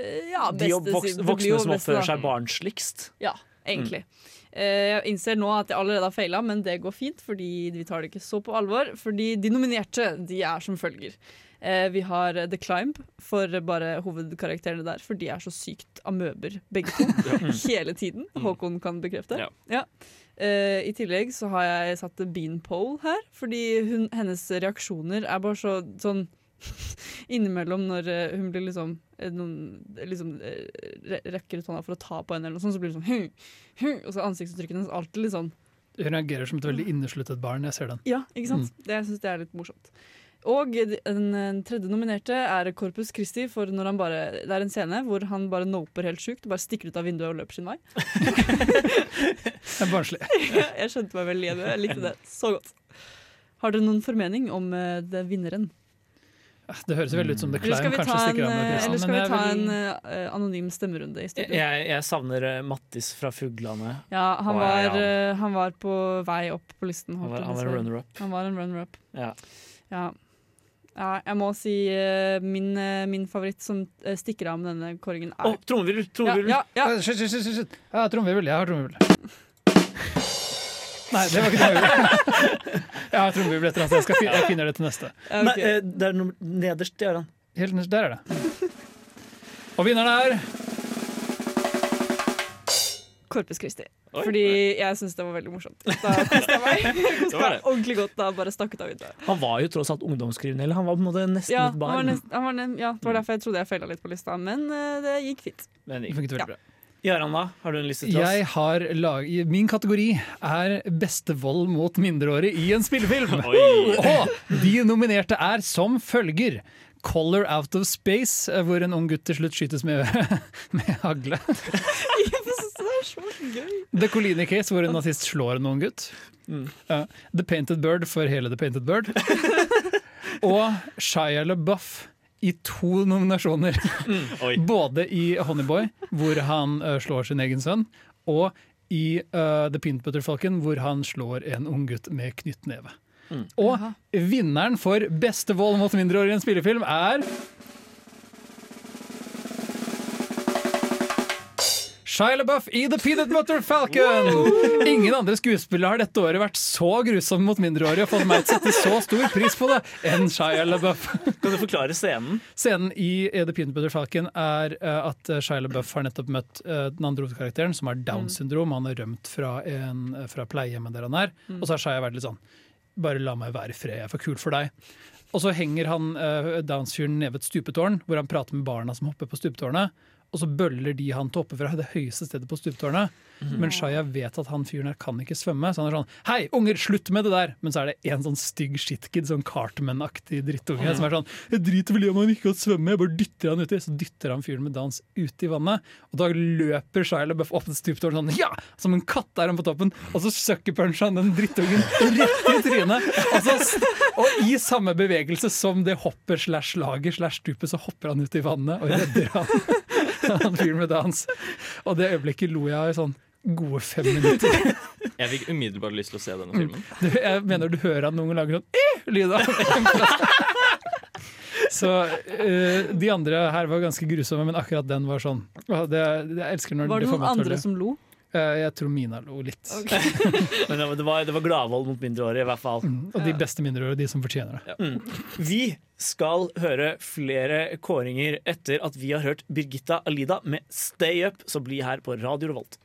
Eh, Ja, beste, De voksne, voksne som oppfører seg barnsligst? Ja, egentlig. Mm. Jeg innser nå at jeg allerede har feila, men det går fint, fordi vi tar det ikke så på alvor. Fordi de nominerte de er som følger. Eh, Vi har The Climb for bare hovedkarakterene der, for de er så sykt amøber, begge to. Hele tiden. Håkon kan bekrefte. Ja. Ja. Eh, I tillegg så har jeg satt Beanpole her, fordi hun, hennes reaksjoner er bare så sånn Innimellom når eh, hun blir liksom, noen, liksom re- rekker ut hånda for å ta på henne, eller noe sånt, så blir det sånn hm, hm, Og så ansiktsuttrykkene hennes alltid litt sånn Hun reagerer som et veldig innesluttet barn. Jeg ser den. Ja, ikke sant? Det, jeg syns det er litt morsomt. Og den, tredje nominerte er Corpus Christi, for når han bare, det er en scene hvor han bare noper helt sjukt, bare stikker ut av vinduet og løper sin vei. Det er barnslig. jeg skjønte meg veldig igjen. Jeg likte det så godt. Har dere noen formening om eh, det vinneren? Det høres veldig ut som The Eller skal Climb vi kanskje ta en, stikker av med eh, prisen. eller skal vi ta vil- en eh, anonym stemmerunde i studio? Jeg, jeg savner eh, Mattis fra Fuglane. Ja, han var, var, ja. eh, han var på vei opp på listen. Han var- han var en runner-up. Han var en runner-up. Ja. Ja. Ja, jeg må si uh, min, uh, min favoritt som eh, stikker av med denne kåringen, er oh, trommevirvel! Trommevirvel! Ja, ja, ja. Shit, shit, shit, shit. Ja, trommevirvel. Jeg har trommevirvel. Nei, det var ikke trommevirvel. Jeg har trommevirvel etter at jeg skal finne, jeg finner det til neste. Okay. Nei, det er nederst i ørene. Helt nederst, der er det. Og vinneren er Korpus Christi. Oi. Fordi jeg syns det var veldig morsomt. Da koste jeg meg. Koste Det var meg det. ordentlig godt da bare stakk ut av vinduet. Han var jo tross alt ungdomskriminell. Han var på en måte nesten Ja, et han var barn. nest, han var ne- ja, det var derfor jeg trodde jeg feila litt på lista, men eh, det gikk fint. Men Det funket veldig Ja. bra. Gøran, da? Har du en liste til oss? Jeg har lag... Min kategori er beste vold mot mindreårige i en spillefilm. Og de nominerte er som følger. Color Out of Space, eh, hvor en ung gutt til slutt skytes med, med hagle. Det er så gøy. The Colini Case, hvor en nazist slår en ung gutt. Uh, The Painted Bird for hele The Painted Bird. Og Shia LaBeouf i to nominasjoner. Både i Honeyboy, hvor han uh, slår sin egen sønn, og i uh, The Peanut Butter Falcon, hvor han slår en ung gutt med knyttneve. Og vinneren for beste vold mot mindreårige i en spillefilm er Shia LaBeouf i The Peanut Butter Falcon! Ingen andre skuespillere har dette året vært så grusomme mot mindreårige og fått meg til å sette så stor pris på det enn Shia LaBeouf. Kan du forklare scenen? Scenen i The Peanut Butter Falcon er eh, at eh, Shia LaBeouf har nettopp møtt eh, den andre hovedkarakteren, som har Downs syndrom. Han har rømt fra, en, fra pleiehjemmet der han er. Mm. Og så har Shia vært litt sånn Bare la meg være i fred, jeg er for kul for deg. Og så henger han uh, Downs-fyren ned ved et stupetårn, hvor han prater med barna som hopper på stupetårnet. Og så bøller de han til oppe fra det høyeste stedet på stupetårnet. Mhm. Men Shia vet at han fyren her kan ikke svømme, så han er sånn Hei, unger, slutt med det der! Men så er det en sånn stygg shitkid, sånn Cartman-aktig drittunge, som er sånn Jeg driter vel i om han ikke kan svømme, jeg bare dytter han uti. Så dytter han fyren med dans uti vannet, og da løper Shia LaBeouf opp til stupetårnet sånn Ja! Som en katt er han på toppen, og så suckerpuncher han den drittungen rett i trynet. Og, så, og i samme bevegelse som det hopper slash lager slash stupet, så hopper han ut i vannet og redder han. Han fyren med dans. Og det øyeblikket lo jeg i sånn gode fem minutter. Jeg fikk umiddelbart lyst til å se denne Mm. filmen. Du, jeg mener du hører at noen lager sånn lyd av. Så uh, de andre her var ganske grusomme, men akkurat den var sånn. Det, det, jeg elsker når Var det får noen meg til å andre som lo? Eh, jeg tror Mina lo litt. Men det var, det var gladvold mot mindreårige, i hvert fall. Og de beste mindreårige, de som fortjener det. Mm. Vi skal høre flere kåringer etter at vi har hørt Birgitta Alida med 'Stay Up', så bli her på Radio Revolt.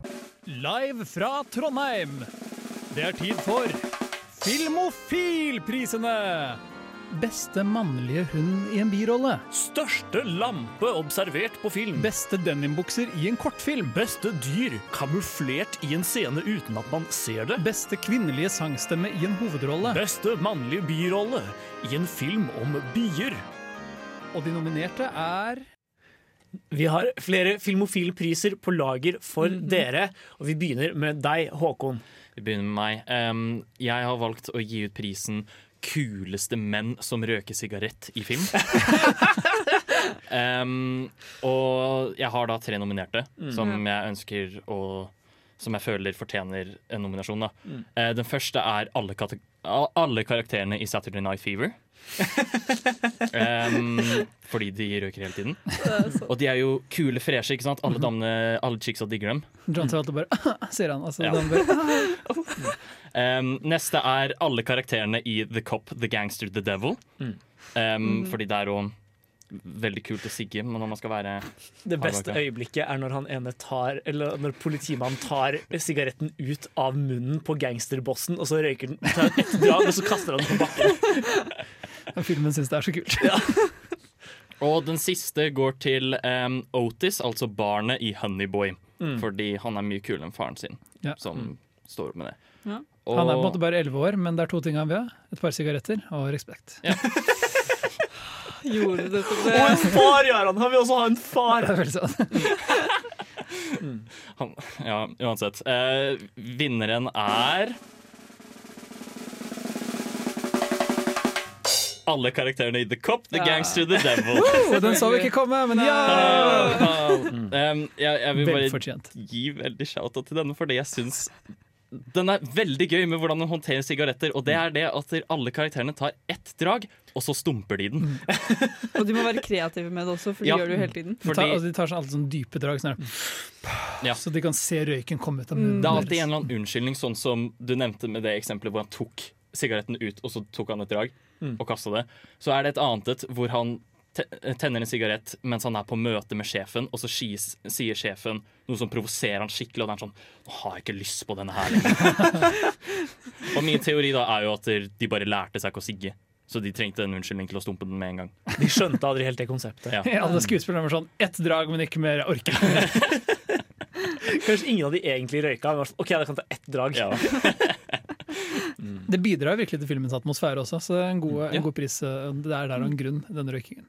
Live fra Trondheim. Det er tid for Filmofilprisene! Beste mannlige hund i en birolle. Største lampe observert på film. Beste denimbukser i en kortfilm. Beste dyr kamuflert i en scene uten at man ser det. Beste kvinnelige sangstemme i en hovedrolle. Beste mannlige birolle i en film om bier. Og de nominerte er Vi har flere Filmofilpriser på lager for dere, og vi begynner med deg, Håkon. Vi begynner med meg. Um, jeg har valgt å gi ut prisen Kuleste menn som røker sigarett i film. um, og jeg har da tre nominerte Mm. som jeg ønsker å Som jeg føler fortjener en nominasjon. Da. Mm. Uh, den første er alle, alle karakterene i Saturday Night Fever. um, fordi de røyker hele tiden. Og de er jo kule, freshe. ikke sant? Alle damene, alle chicsa digger dem. John Travolta bare Ser han. Altså, Ja. Um, neste er alle karakterene i The Cop, The Gangster, The Devil. Mm. Um, Mm. Fordi det er jo veldig kult å sigge men når man skal være Det beste hardworker. øyeblikket er når han ene tar Eller når politimannen tar sigaretten ut av munnen på gangsterbossen, og så røyker den tar ett drag, og så kaster han den på bakken. Filmen syns det er så kult. Og den siste går til um, Otis, altså barnet i Honeyboy. Mm. Fordi han er mye kulere enn faren sin, Ja. som står opp med det. Ja. Og- Han er på en måte bare elleve år, men det er to ting han vil ha. Et par sigaretter og respekt. Gjorde du det Og en far, Jaran! Han vil også ha en far! Det er veldig sant. Han, ja, uansett. Eh, vinneren er Alle karakterene i The Cop, The Ja. Gangster, The Devil. Woo, den så vi ikke komme, men ja! Um, jeg, jeg vil bare gi veldig shout-out til denne, fordi jeg syns den er veldig gøy med hvordan den håndterer sigaretter. Og det er det at alle karakterene tar ett drag, og så stumper de den. Og de må være kreative med det også, for de Ja. gjør det jo hele tiden. De tar, altså, de tar sånn, alltid sånn dype drag, sånn ja. så de kan se røyken komme ut av munnen. Det er alltid en eller annen unnskyldning, sånn som du nevnte med det eksempelet hvor han tok sigaretten ut, og så tok han et drag Mm. og kasta det. Så er det et annet et hvor han tenner en sigarett mens han er på møte med sjefen, og så skis, sier sjefen noe som provoserer han skikkelig, og det er sånn Nå har jeg ikke lyst på denne her lenger. og min teori da er jo at de bare lærte seg ikke å sigge. Så de trengte en unnskyldning til å stumpe den med en gang. De skjønte aldri helt det konseptet. Ja. Alle skuespillerne var sånn ett drag, men ikke mer. Jeg orker ikke. Kanskje ingen av de egentlig røyka. men OK, jeg kan ta ett drag. Det bidrar virkelig til filmens atmosfære også, så det er en god, Ja. god pris. eh, Det er der og en grunn, denne røykingen.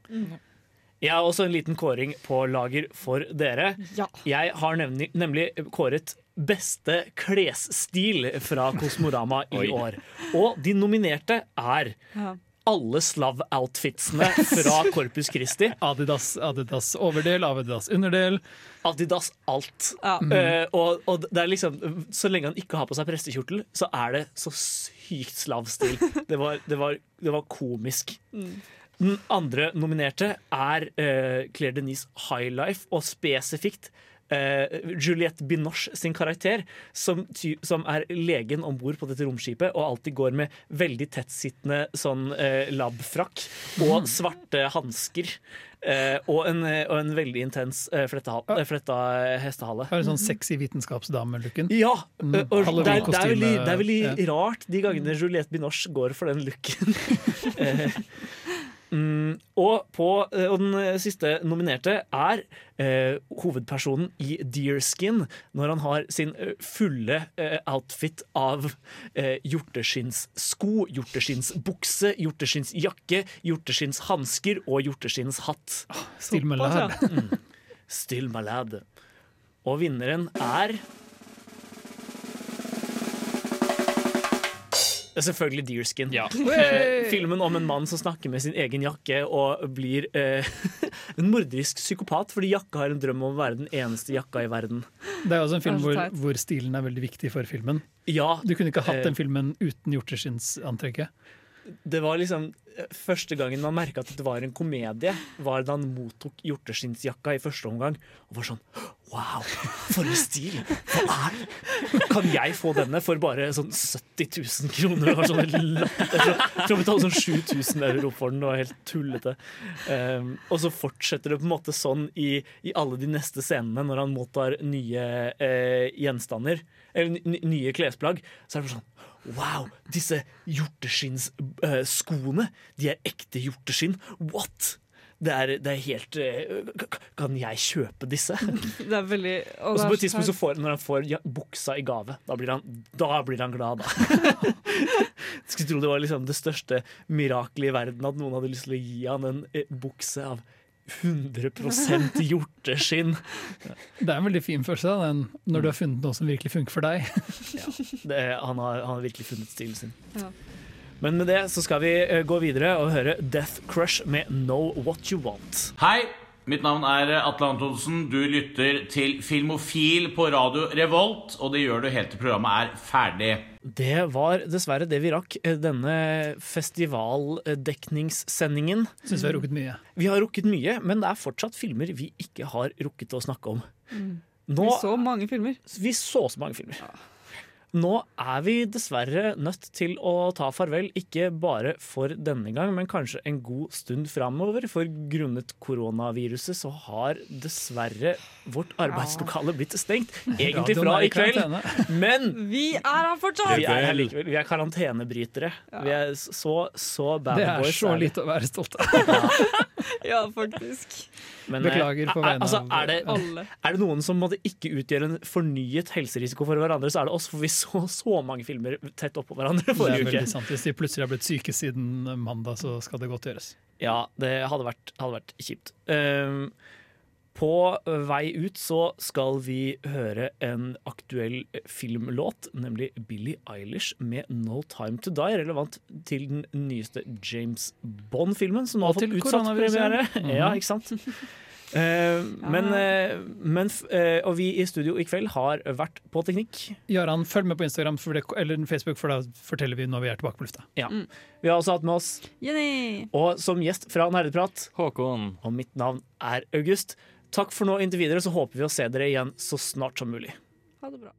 Jeg har også en liten kåring på lager for dere. Jeg har nemlig, nemlig kåret beste klesstil fra Kosmorama i år. Og de nominerte er Ja. Alle Slav-outfitsene fra Corpus Christi. Adidas, Adidas overdel, Adidas underdel. Adidas alt. Ja. Uh, og, og det er liksom Så lenge han ikke har på seg prestekjortel, så er det så sykt slav-stil. Det var, det, var, det var komisk. Mm. Den andre nominerte er uh, Claire Denise Highlife, og spesifikt Juliette Binoche sin karakter, som, ty som er legen om bord på dette romskipet og alltid går med veldig tettsittende sånn eh, labfrakk og svarte hansker. Uh, og, en, eh, og en veldig intens uh, fletta, uh, fletta hestehale. Har en sånn sexy vitenskapsdame-looken. Ja! Mm, eh, og det, er, det, er veldig, det er veldig ja. rart de gangene Juliette Binoche går for den looken. Mm, og, på, eh, og den eh, siste nominerte er eh, hovedpersonen i Deerskin, når han har sin eh, fulle eh, outfit av eh, hjorteskinnssko, hjorteskinnsbukse, hjorteskinnsjakke, hjorteskinnshansker og hjorteskinnshatt. Still my lad. Mm. Still my lad. Og vinneren er Det er selvfølgelig Deerskin. Ja. filmen om en mann som snakker med sin egen jakke og blir eh, en morderisk psykopat fordi jakka har en drøm om å være den eneste jakka i verden. Det er også en film hvor, hvor stilen er veldig viktig for filmen. Ja, Du kunne ikke hatt eh, den filmen uten hjorteskinnsantrekket. Det var liksom eh, Første gangen man merka at det var en komedie, var da han mottok hjorteskinnsjakka i første omgang. Og var sånn Wow, for en stil! Hva er? Kan jeg få denne for bare sånn 70 000 kroner? Det var sånn Jeg tror vi betalte sånn 7000 euro for den. Det var helt tullete. Um, og så fortsetter det på en måte sånn i, i alle de neste scenene, når han mottar nye eh, gjenstander, eller nye klesplagg. Så er det bare sånn Wow, disse hjorteskinnsskoene, de er ekte hjorteskinn. What? Det er, det er helt eh, Kan jeg kjøpe disse? Det er veldig Og så på et tidspunkt så får, når han får ja, buksa i gave, da blir han, da blir han glad, da. Skulle tro det var liksom det største mirakelet i verden at noen hadde lyst til å gi han en eh, bukse av 100% hjorteskinn. Det er en veldig fin følelse da, den, når du har funnet noe som virkelig funker for deg. Det, han, har, han har virkelig funnet stilen sin. Ja. Men med det så skal vi eh, gå videre og høre Death Crush med Know What You Want. Hei, mitt navn er Atle Antonsen. Du lytter til Filmofil på radio Revolt, og det gjør du helt til programmet er ferdig. Det var dessverre det vi rakk eh, denne festivaldekningssendingen. Syns vi har rukket mye. Vi har rukket mye, men det er fortsatt filmer vi ikke har rukket å snakke om. Nå, Vi så mange filmer. vi så så mange filmer. Nå er vi dessverre nødt til å ta farvel, ikke bare for denne gang, men kanskje en god stund framover. For grunnet koronaviruset så har dessverre vårt arbeidslokale blitt stengt. Egentlig fra i kveld, men Vi er her fortsatt! vi er her likevel. Vi er karantenebrytere. Vi er så, så bad Det er så lite å være stolt av. Ja, faktisk. Men, eh, Beklager på vegne altså, av er det, alle. er det noen som måtte ikke utgjøre en fornyet helserisiko for hverandre, så er det oss, for vi så så mange filmer tett oppå hverandre er forrige uke. sant. Hvis de plutselig har blitt syke siden mandag, så skal det godt gjøres. Ja, det hadde vært, hadde vært kjipt. Um, på vei ut så skal vi høre en aktuell filmlåt, nemlig Billie Eilish med 'No Time To Die', relevant til den nyeste James Bond-filmen, som nå har fått utsatt premiere. Mm -hmm. Ja, ikke sant? Uh, men, uh, men eh, Og vi i studio i kveld har vært på teknikk. Jaran, følg med på Instagram for det, eller Facebook, for da forteller vi når vi er tilbake på lufta. Ja. Vi har også hatt med oss Jenny! Og som gjest fra Nerdeprat Håkon. Og mitt navn er August. Takk for nå inntil videre, så håper vi å se dere igjen så snart som mulig. Ha det bra.